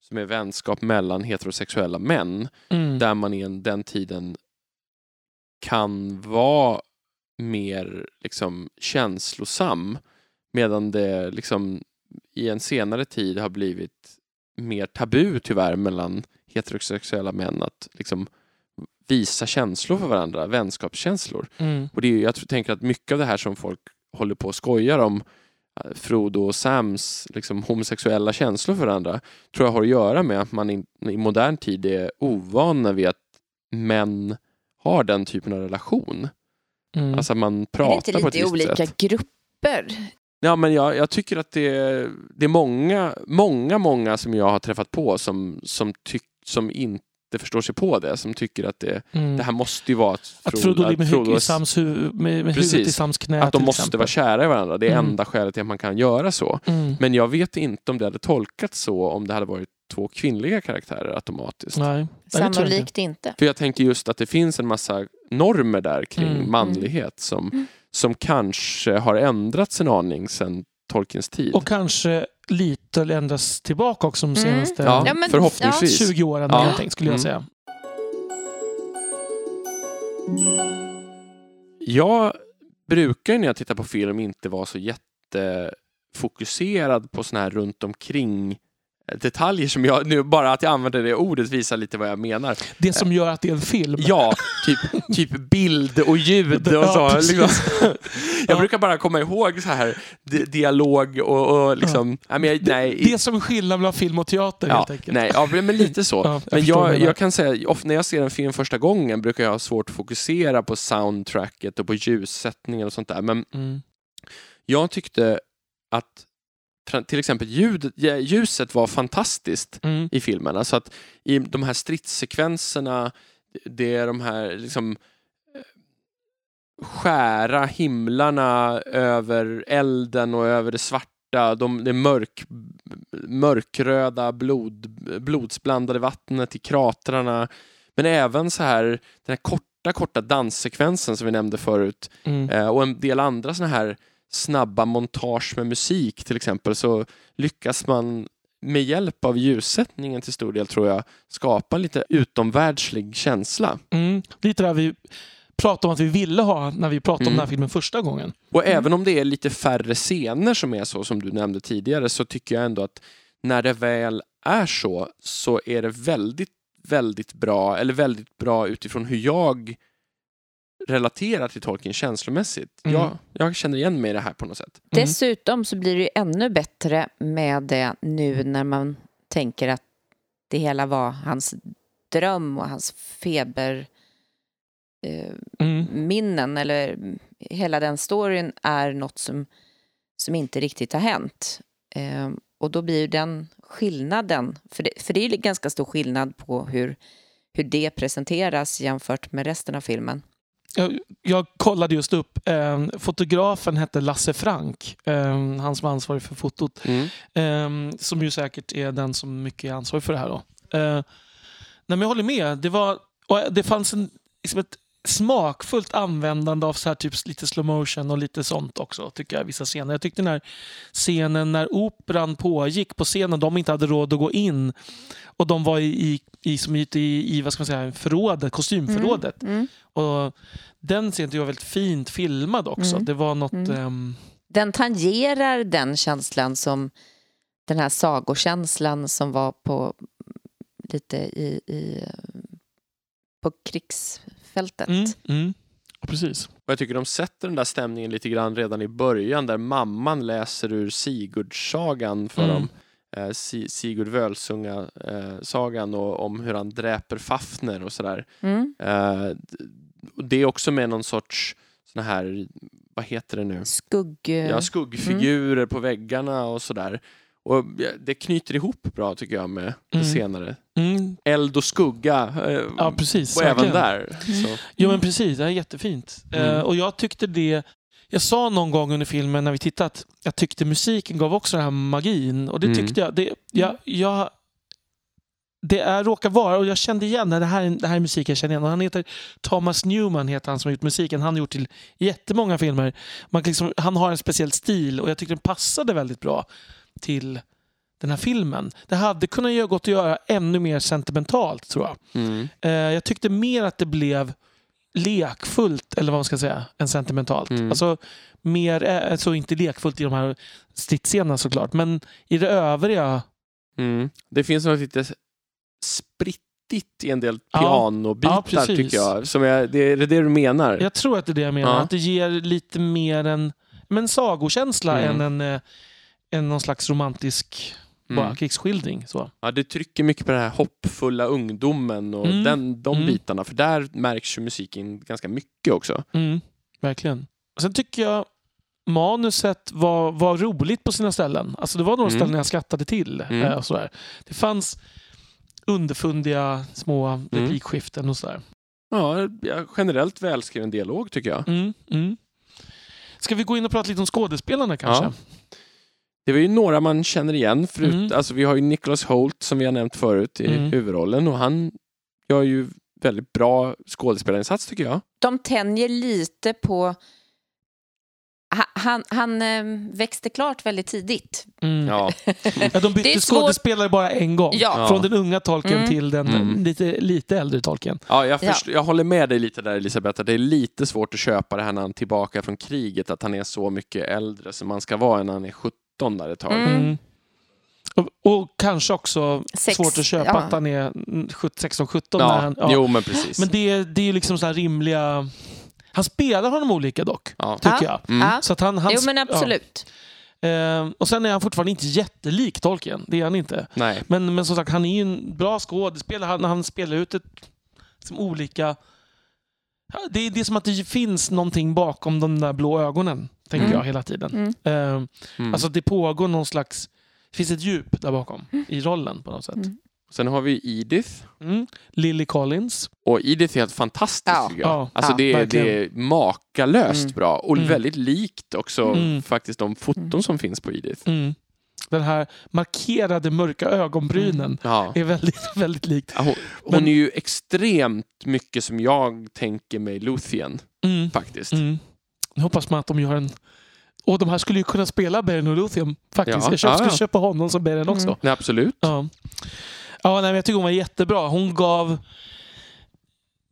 som är vänskap mellan heterosexuella män. mm. Där man i en- den tiden kan vara mer liksom, känslosam. Medan det liksom, i en senare tid har blivit mer tabu tyvärr mellan heterosexuella män att liksom, visa känslor för varandra, vänskapskänslor. Mm. Och det är, jag tror, tänker att mycket av det här som folk håller på och skojar om, Frodo och Sams liksom, homosexuella känslor för varandra, tror jag har att göra med att man i, i modern tid är ovana vid att män har den typen av relation. Mm. Alltså att man Är det pratar inte på ett lite visst olika sätt. grupper? Ja, men jag, jag tycker att det är, det är många, många, många som jag har träffat på som, som, tyck, som inte förstår sig på det, som tycker att det, mm. det här måste ju vara att att Frodo ligger med, Frodo i Sams huvud, med, med Precis. huvudet i Sams knä. att de måste exempel. vara kära i varandra. Det är Mm. enda skälet till att man kan göra så. Mm. Men jag vet inte om det hade tolkats så om det hade varit två kvinnliga karaktärer automatiskt. Nej, inte. Sannolikt inte. För jag tänker just att det finns en massa normer där kring Mm. manlighet som, Mm. som kanske har ändrats en aning sedan Tolkiens tid. Och kanske lite ändras tillbaka också de Mm. senaste ja, Ja, men- förhoppningsvis. 20 åren. Ja. Någonting, skulle jag Mm. säga. Jag brukar när jag tittar på film inte vara så jättefokuserad på såna här runt omkring detaljer som jag, nu bara att jag använder det ordet visar lite vad jag menar. Det som gör att det är en film. Ja, typ, typ bild och ljud och Ja, så. precis. Liksom. Jag Ja. brukar bara komma ihåg så här di dialog och, och liksom, nej, men jag, nej, Det är som skillnad mellan film och teater ja, helt enkelt. nej, ja, men lite så. Ja, jag men jag, jag kan säga, ofta när jag ser en film första gången brukar jag ha svårt att fokusera på soundtracket och på ljussättningen och sånt där. Men Mm. jag tyckte att till exempel ljudet, ja, ljuset var fantastiskt Mm. i filmen. Alltså att i de här stridssekvenserna, det är de här liksom eh, skära himlarna över elden och över det svarta, de, det mörk, mörkröda blod, blodsblandade vattnet i kratrarna. Men även så här den här korta, korta danssekvensen som vi nämnde förut Mm. Eh, och en del andra såna här snabba montage med musik till exempel så lyckas man med hjälp av ljussättningen till stor del tror jag skapa en lite utomvärldslig känsla. Mm. Lite där vi pratade om att vi ville ha när vi pratade om Mm. den här filmen första gången. Och även om det är lite färre scener som är så som du nämnde tidigare så tycker jag ändå att när det väl är så så är det väldigt, väldigt bra eller väldigt bra utifrån hur jag relaterar till Tolkien känslomässigt. Mm. Jag, jag känner igen mig i det här på något sätt. Mm. Dessutom så blir det ju ännu bättre med det nu när man tänker att det hela var hans dröm och hans feber eh, Mm. minnen eller hela den storyn är något som, som inte riktigt har hänt. Eh, och då blir ju den skillnaden, för det, för det är ju ganska stor skillnad på hur, hur det presenteras jämfört med resten av filmen. Jag, jag kollade just upp. Eh, fotografen hette Lasse Frank. Eh, han som var ansvarig för fotot. Mm. Eh, som ju säkert är den som mycket är ansvarig för det här. Då. Eh, nej, men jag håller med. Det, var, det fanns en, liksom ett smakfullt användande av så här typ lite slow motion och lite sånt också, tycker jag, vissa scener. Jag tyckte den här scenen när operan pågick på scenen, de inte hade råd att gå in och de var i, i, i, som i, i, i vad ska man säga, förrådet, kostymförrådet. Mm. Och den scenen var väldigt fint filmad också. Mm. Det var något... Mm. ehm, Den tangerar den känslan som den här sagokänslan som var på lite i, i på krigsfältet. mm, mm. Precis. Och jag tycker de sätter den där stämningen lite grann redan i början där mamman läser ur Sigurdssagan för Mm. dem. Eh, Si- Sigurd Völsunga-sagan och om hur han dräper Fafner och sådär. Mm. Eh, det är också med någon sorts sån här, vad heter det nu? Skugg... Ja, skuggfigurer på väggarna och sådär. Och det knyter ihop bra tycker jag med det Mm. senare. Mm. Eld och skugga. eh, Ja, precis. och även där. Så. Jo, men precis. Det är jättefint. Mm. Eh, och jag tyckte det Jag sa någon gång under filmen när vi tittade att jag tyckte musiken gav också den här magin. Och det Mm. tyckte jag. Det, jag, jag det är, råkar vara, och jag kände igen det här, det här är musik jag känner igen. Och han heter Thomas Newman, heter han som har gjort musiken. Han har gjort till jättemånga filmer. Man liksom, han har en speciell stil och jag tyckte den passade väldigt bra till den här filmen. Det hade kunnat gått att göra ännu mer sentimentalt tror jag. Mm. Eh, jag tyckte mer att det blev lekfullt, eller vad man ska säga, än sentimentalt. Mm. Alltså, mer, eh, alltså inte lekfullt i de här stridsscenerna såklart, men i det övriga. Mm. Det finns något lite sprittigt i en del Ja. pianobitar Ja, precis. tycker jag. Som jag det är det du menar? Jag tror att det är det jag menar. Ja. Att det ger lite mer en, men sagokänsla Mm. än en, eh, än någon slags romantisk bara Mm. krigsskildring. Så. Ja, det trycker mycket på den här hoppfulla ungdomen och Mm. den, de Mm. bitarna. För där märks ju musiken ganska mycket också. Mm, verkligen. Sen tycker jag manuset var, var roligt på sina ställen. Alltså det var några Mm. ställen jag skrattade till. Mm. eh, Och sådär. Det fanns underfundiga små replikskiften och sådär. Ja, generellt välskriven dialog tycker jag. Mm, mm. Ska vi gå in och prata lite om skådespelarna kanske? Ja. Det var ju några man känner igen. Förut, Mm. alltså, vi har ju Nicholas Holt som vi har nämnt förut i Mm. huvudrollen och han gör ju väldigt bra skådespelarinsats tycker jag. De tänjer lite på... Ha- Han, han eh, växte klart väldigt tidigt. Mm. Ja. Ja, de bytte skådespelare bara en gång. Ja. Från den unga tolken Mm. till den Mm. lite, lite äldre tolken. Ja, jag, Ja. först, jag håller med dig lite där Elisabeth, att det är lite svårt att köpa det här när han är tillbaka från kriget, att han är så mycket äldre som man ska vara när han är 17 där ett tag. Mm. Mm. Och, och kanske också Sex- svårt att köpa ja. att han är 16-17. Ja, när han, ja. jo men precis. Men det, det är ju liksom så här rimliga... Han spelar honom olika dock, ja. tycker Ja. jag. Mm. Så att han, han, Jo, men absolut. Ja. Eh, och sen är han fortfarande inte jättelik Tolkien. Det är han inte. Nej. Men, men som sagt, han är ju en bra skådespelare. Han, han spelar ut ett som olika... Det är, det är som att det finns någonting bakom de där blå ögonen, tänker Mm. jag hela tiden. Mm. Eh, Mm. Alltså det pågår någon slags... Det finns ett djup där bakom i rollen på något sätt. Mm. Sen har vi Edith. Mm. Lily Collins. Och Edith är helt fantastisk Ja. tycker jag. Ja, alltså ja, det, är, det är makalöst Mm. bra och Mm. väldigt likt också Mm. faktiskt de foton Mm. som finns på Edith. Mm. Den här markerade mörka ögonbrynen Ja. är väldigt, väldigt likt. Ja, Hon, hon Men- är ju extremt mycket som jag tänker mig Luthien Mm. faktiskt. Nu hoppas man att de gör en... Och de här skulle ju kunna spela Beren och Luthien faktiskt. Ja, jag köp, ja, skulle ja. köpa honom som Beren också. Mm. Nej, absolut. Ja. Ja, nej, men jag tycker hon var jättebra. Hon gav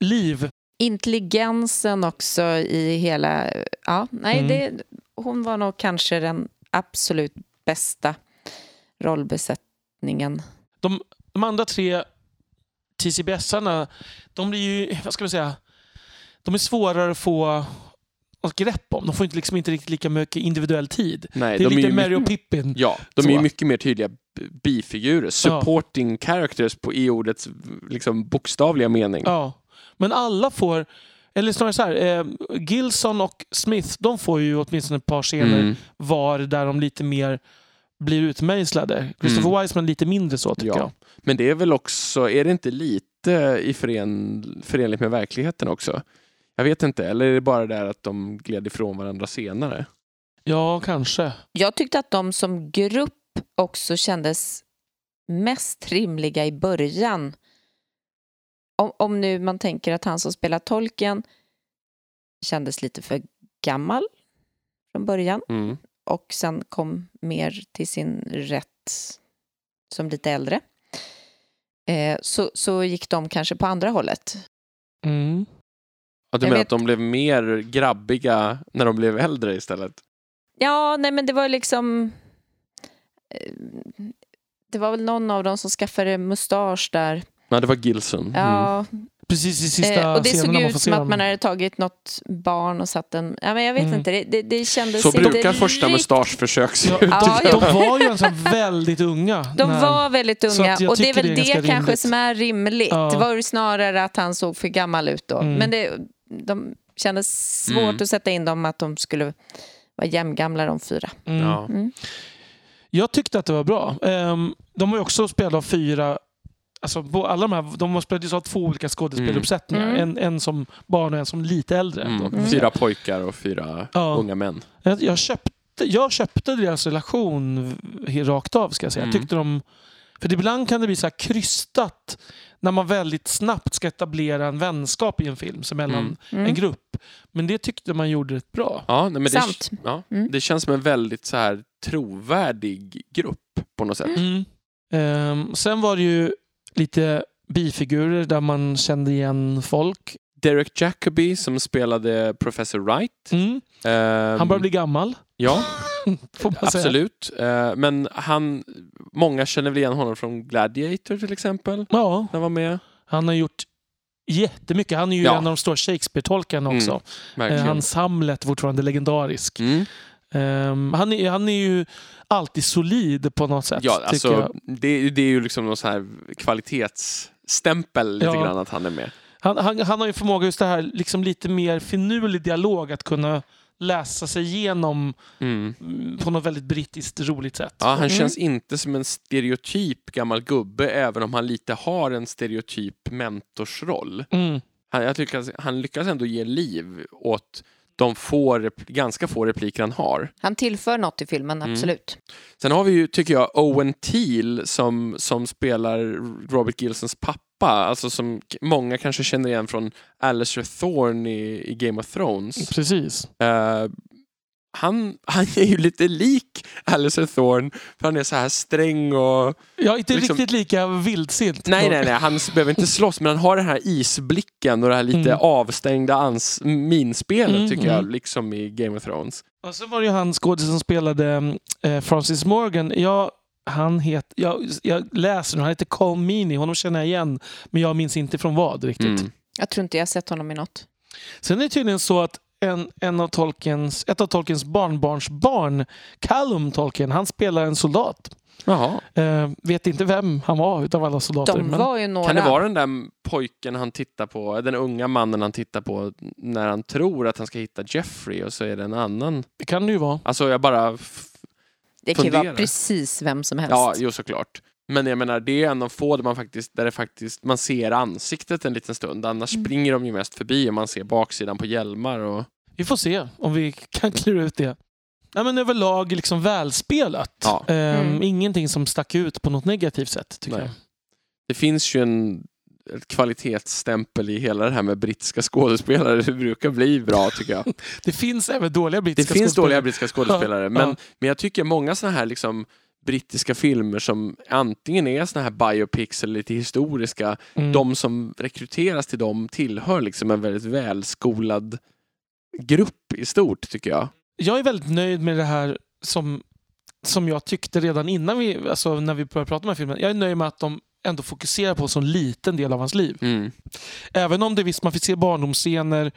liv. Intelligensen också i hela... Ja, nej, Mm. det, hon var nog kanske den absolut bästa rollbesättningen. De, de andra tre TCBS-arna, de blir ju, vad ska man säga, de är svårare att få något grepp om. De får inte, liksom inte riktigt lika mycket individuell tid. Nej, Det är de lite ju Mary och Pippin. ja, de är Så. ju mycket mer tydliga bifigurer. Supporting characters på i ordets liksom, bokstavliga mening. Ja. Men alla får, eller snarare så här, eh, Gilson och Smith, de får ju åtminstone ett par scener Mm. var där de lite mer blir utmejslade. Christopher Mm. Wiseman lite mindre så tycker Ja. jag. Men det är väl också, är det inte lite i fören, förenligt med verkligheten också? Jag vet inte, eller är det bara det att de gled ifrån varandra senare? Ja, kanske. Jag tyckte att de som grupp också kändes mest rimliga i början. Om, om nu man tänker att han som spelar tolken kändes lite för gammal från början Mm. och sen kom mer till sin rätt som lite äldre. Eh, så, så gick de kanske på andra hållet. Mm. Att du menar vet- att de blev mer grabbiga när de blev äldre istället? Ja, nej men det var liksom... eh, Det var väl någon av dem som skaffade mustasch där. Nej, det var Gilson. Mm. Ja, Precis i sista eh, och det såg ut som att man hade tagit något barn och satt en... Ja, men jag vet Mm. inte, det, det, det kändes Så inte brukar första rikt- mustaschförsök se Ja, ut. de, Ja, de ja. var ju alltså väldigt unga. De när- var väldigt unga och det är väl det är det, kanske rimligt. som är rimligt. Ja. Det var ju snarare att han såg för gammal ut då. Mm. Men det, de kändes svårt Mm. att sätta in dem att de skulle vara jämngamla de fyra. Mm. Ja. Mm. Jag tyckte att det var bra. Ehm, de var ju också spelade av fyra Alltså, alla de här, de spelade ju ha två olika skådespeluppsättningar. Mm. En, en som barn och en som lite äldre. Mm. Man Fyra pojkar och fyra Ja. unga män. Jag, jag, köpte, jag köpte deras relation rakt av. Ska jag säga. Mm. Jag tyckte de, för ibland kan det bli så här krystat när man väldigt snabbt ska etablera en vänskap i en film som mellan Mm. Mm. en grupp. Men det tyckte man gjorde rätt bra. Ja, nej, men det, Sant. ja, Mm. det känns som en väldigt så här trovärdig grupp på något sätt. Mm. Ehm, sen var det ju lite bifigurer där man kände igen folk. Derek Jacobi som spelade Professor Wright. Mm. Ehm, Han börjar bli gammal, Ja, absolut. Eh, men han, många känner väl igen honom från Gladiator till exempel. Ja, han var med. han har gjort jättemycket. Han är ju Ja. en av de stora Shakespeare-tolkarna också. Mm, Eh, hans Hamlet är fortfarande legendarisk. Mm. Ehm, han, är, han är ju alltid solid på något sätt. Ja, alltså, det, det är ju liksom någon sån här kvalitetsstämpel lite Ja. grann att han är med. Han, han, han har ju förmåga just det här, liksom lite mer finurlig dialog, att kunna läsa sig igenom Mm. på något väldigt brittiskt roligt sätt. Ja, han Mm. känns inte som en stereotyp gammal gubbe även om han lite har en stereotyp mentorsroll. Mm. Han, jag tycker att han lyckas ändå ge liv åt de få, ganska få repliker han har. Han tillför något i filmen, Mm. absolut. Sen har vi ju, tycker jag, Owen Teal som, som spelar Robert Gilsons pappa. Alltså som många kanske känner igen från Alistair Thorne i, i Game of Thrones. Precis. Eh, han, han är ju lite lik Alistair Thorne för han är så här sträng och... Ja, inte Liksom- riktigt lika vildsint. Nej, nej, nej, han behöver inte slåss men han har den här isblicken och det här lite Mm. avstängda ans- minspelet Mm, tycker jag, mm. liksom i Game of Thrones. Och så var det ju han skådisen som spelade eh, Francis Morgan. Ja, han het, jag, jag läser nu, han heter Colm Meaney. Honom känner jag igen, men jag minns inte från vad riktigt. Mm. Jag tror inte jag har sett honom i något. Sen är det tydligen så att en, en av Tolkiens, ett av Tolkiens barnbarnsbarn, Callum Tolkien, han spelar en soldat. Jaha. Eh, vet inte vem han var utav alla soldater. De var ju några. Kan det vara den där pojken han tittar på, den unga mannen han tittar på när han tror att han ska hitta Jeffrey och så är det en annan? det kan det ju vara. Alltså jag bara... det kan ju vara precis vem som helst. Ja, jo såklart. Men jag menar, det är en av få där man faktiskt, där det faktiskt, man ser ansiktet en liten stund. Annars Mm. springer de ju mest förbi och man ser baksidan på hjälmar och... Vi får se om vi kan klura ut det. Nej, men överlag liksom välspelat. Ja. Eh, Mm. Ingenting som stack ut på något negativt sätt. Tycker Nej. jag. Det finns ju en ett kvalitetsstämpel i hela det här med brittiska skådespelare. Det brukar bli bra tycker jag. Det finns även dåliga Det brittiska finns skådespelare. dåliga brittiska skådespelare, Ja, men, ja. men jag tycker många sådana här liksom brittiska filmer som antingen är såna här biopics eller lite historiska, Mm. de som rekryteras till dem tillhör liksom en väldigt välskolad grupp i stort tycker jag. Jag är väldigt nöjd med det här som, som jag tyckte redan innan vi, alltså när vi började prata om den här filmen. Jag är nöjd med att de ändå fokuserar på en så liten del av hans liv. Mm. Även om det visst, man fick se barndomsscener,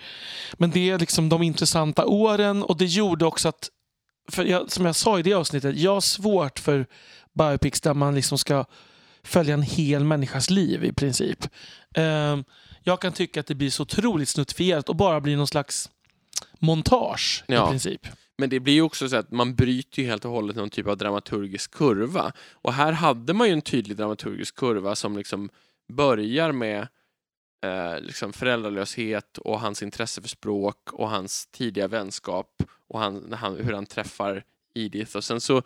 men det är liksom de intressanta åren och det gjorde också att, för jag, som jag sa i det avsnittet, jag har svårt för biopics där man liksom ska följa en hel människas liv i princip. Ehm, jag kan tycka att det blir så otroligt snuttifierat och bara blir någon slags montage Ja. i princip. Men det blir ju också så att man bryter ju helt och hållet någon typ av dramaturgisk kurva. Och här hade man ju en tydlig dramaturgisk kurva som liksom börjar med eh, liksom föräldralöshet och hans intresse för språk och hans tidiga vänskap och han, han, hur han träffar Edith. Och sen så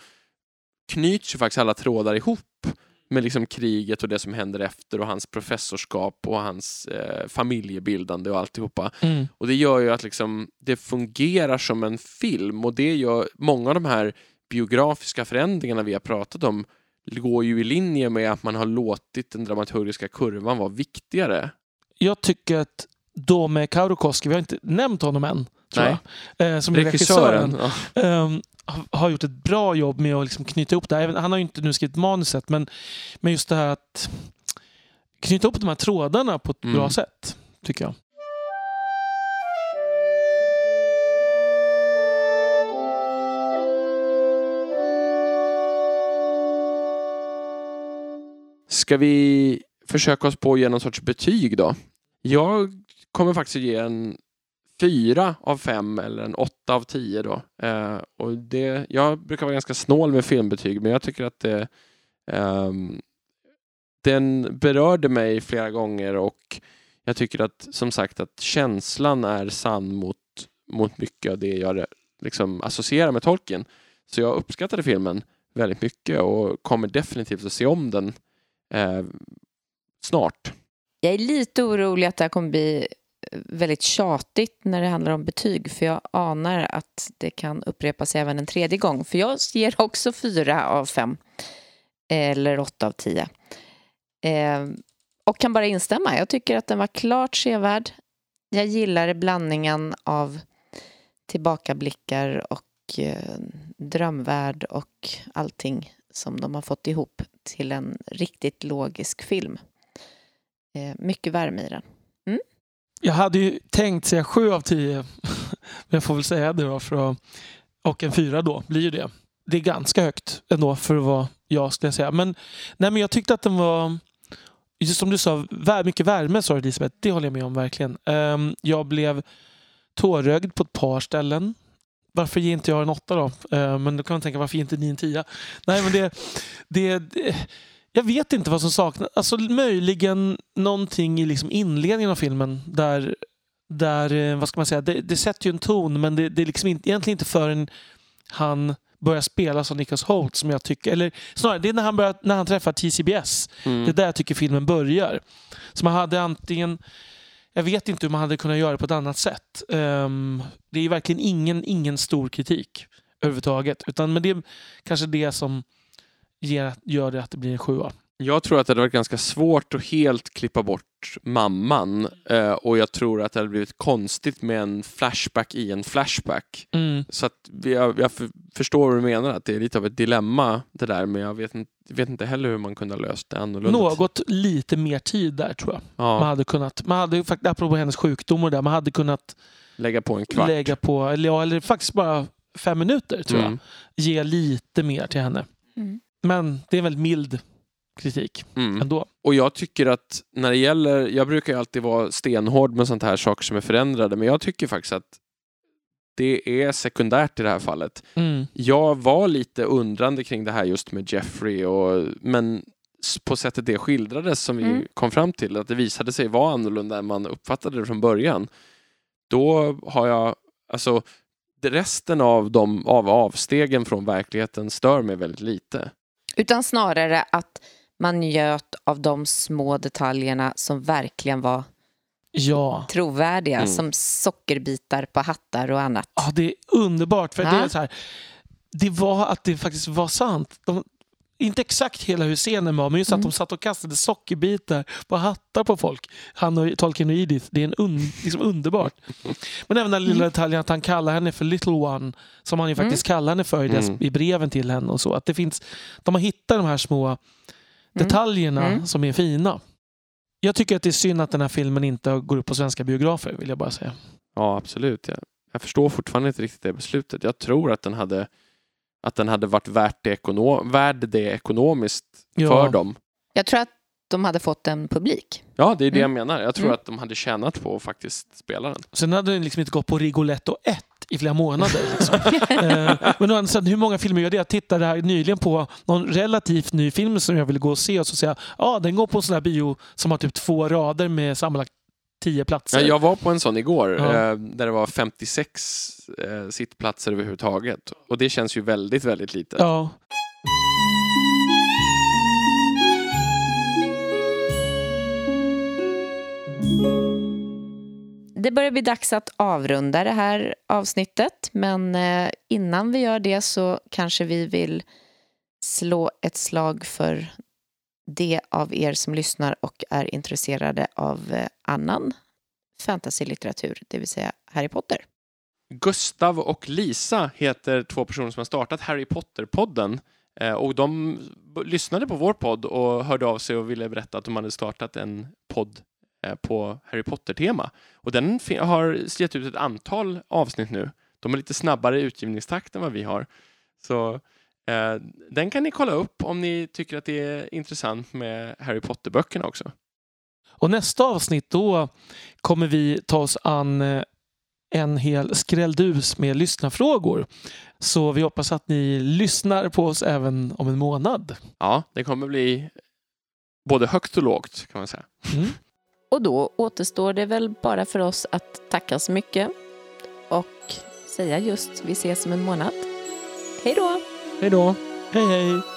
knyts ju faktiskt alla trådar ihop med liksom kriget och det som händer efter och hans professorskap och hans eh, familjebildande och alltihopa. Mm. Och det gör ju att liksom, det fungerar som en film och det gör många av de här biografiska förändringarna vi har pratat om går ju i linje med att man har låtit den dramaturgiska kurvan vara viktigare. Jag tycker att Dome Kaurokoski, vi har inte nämnt honom än, tror Nej. jag, eh, som är regissören, Regissören. Ja. ehm, har- gjort ett bra jobb med att liksom knyta ihop det här. Han har ju inte nu skrivit manuset, men, men just det här att knyta ihop de här trådarna på ett Mm. bra sätt, tycker jag. Ska vi försöka oss på att ge någon sorts betyg då? Jag kommer faktiskt att ge en fyra av fem eller en åtta av tio då. Eh, och det, jag brukar vara ganska snål med filmbetyg men jag tycker att det, eh, den berörde mig flera gånger och jag tycker att som sagt att känslan är sann mot, mot mycket av det jag liksom associerar med Tolkien. Så jag uppskattade filmen väldigt mycket och kommer definitivt att se om den eh, snart. Jag är lite orolig att det här kommer bli eh, väldigt tjatigt när det handlar om betyg för jag anar att det kan upprepas även en tredje gång. För jag ger också fyra av fem eller åtta av tio. Eh, och kan bara instämma. Jag tycker att den var klart sevärd. Jag gillar blandningen av tillbakablickar och eh, drömvärld och allting som de har fått ihop till en riktigt logisk film. Eh, mycket värme i den. Mm. Jag hade ju tänkt säga sju av tio, men jag får väl säga det då. För att, och en fyra då blir ju det. Det är ganska högt ändå för att vara jag skulle jag säga. Men, nej, men jag tyckte att den var, just som du sa, mycket värme sa Elisabeth. Det håller jag med om verkligen. Ehm, jag blev tårögd på ett par ställen. Varför ger inte jag en åtta då? Ehm, men då kan man tänka, varför ger inte ni en tia? Nej, men det, det, det jag vet inte vad som saknas. Alltså möjligen någonting i liksom inledningen av filmen där, där eh, vad ska man säga, det, det sätter ju en ton men det, det är liksom inte, egentligen inte förrän han börjar spela som Nicholas Holt som jag tycker, eller snarare det är när han, börjar, när han träffar TCBS. Mm. Det är där jag tycker filmen börjar. Så man hade antingen jag vet inte hur man hade kunnat göra på ett annat sätt. Um, det är verkligen ingen, ingen stor kritik överhuvudtaget. Utan, men det är kanske det som ger, gör det att det blir en sjua. Jag tror att det hade varit ganska svårt att helt klippa bort mamman eh, och jag tror att det hade blivit konstigt med en flashback i en flashback. Mm. Så att jag, jag förstår vad du menar, att det är lite av ett dilemma det där, men jag vet inte, vet inte heller hur man kunde ha löst det annorlunda. Något lite mer tid där tror jag. Ja. Man hade kunnat, man hade faktiskt, apropå hennes sjukdomar där, man hade kunnat lägga på en kvart. Lägga på, eller, ja, eller faktiskt bara fem minuter tror mm. jag. Ge lite mer till henne. Mm. Men det är en väldigt mild kritik mm. ändå. Och jag tycker att när det gäller, jag brukar ju alltid vara stenhård med sånt här saker som är förändrade, men jag tycker faktiskt att det är sekundärt i det här fallet. Mm. Jag var lite undrande kring det här just med Jeffrey, och, men på sättet det skildrades som vi mm. kom fram till, att det visade sig vara annorlunda än man uppfattade det från början. Då har jag, alltså resten av, de, av avstegen från verkligheten stör mig väldigt lite. Utan snarare att man njöt av de små detaljerna som verkligen var ja. trovärdiga, mm. som sockerbitar på hattar och annat. Ja, det är underbart. För ja. det, är så här, det var att det faktiskt var sant. De, inte exakt hela hur scenen var, men just att mm. de satt och kastade sockerbitar på hattar på folk. Han och Tolkien och Edith. Det är en un, liksom underbart. Men även den lilla mm. detaljen att han kallar henne för little one, som han ju faktiskt mm. kallar henne för i, dess, mm. i breven till henne. och så. Att det finns, De har hittat de här små mm. detaljerna mm. som är fina. Jag tycker att det är synd att den här filmen inte går upp på svenska biografer, vill jag bara säga. Ja, absolut. Jag, jag förstår fortfarande inte riktigt det beslutet. Jag tror att den hade att den hade varit värt det ekonom värd det ekonomiskt ja. för dem. Jag tror att de hade fått en publik. Ja, det är det mm. jag menar. Jag tror mm. att de hade tjänat på att faktiskt spela den. Sen hade den liksom inte gått på Rigoletto 1 i flera månader. Liksom. eh, men hur många filmer gör det? Jag tittade här nyligen på någon relativt ny film som jag ville gå och se och så säger jag ja, den går på en sån här bio som har typ två rader med sammanlagt tio platser. Ja, jag var på en sån igår ja. eh, där det var 56 eh, sittplatser överhuvudtaget. Och det känns ju väldigt, väldigt litet. Ja. Det börjar bli dags att avrunda det här avsnittet men eh, innan vi gör det så kanske vi vill slå ett slag för det av er som lyssnar och är intresserade av eh, annan fantasylitteratur, det vill säga Harry Potter. Gustav och Lisa heter två personer som har startat Harry Potter-podden. Eh, och de lyssnade på vår podd och hörde av sig och ville berätta att de hade startat en podd eh, på Harry Potter-tema. Och den har gett ut ett antal avsnitt nu. De är lite snabbare i utgivningstakt än vad vi har. Så den kan ni kolla upp om ni tycker att det är intressant med Harry Potter-böckerna också. Och nästa avsnitt då kommer vi ta oss an eh, en hel skrälldus med lyssnarfrågor. Så vi hoppas att ni lyssnar på oss även om en månad. Ja, det kommer bli både högt och lågt kan man säga. Mm. Och då återstår det väl bara för oss att tacka så mycket och säga just vi ses om en månad. Hej då! Hej då. Hej hej.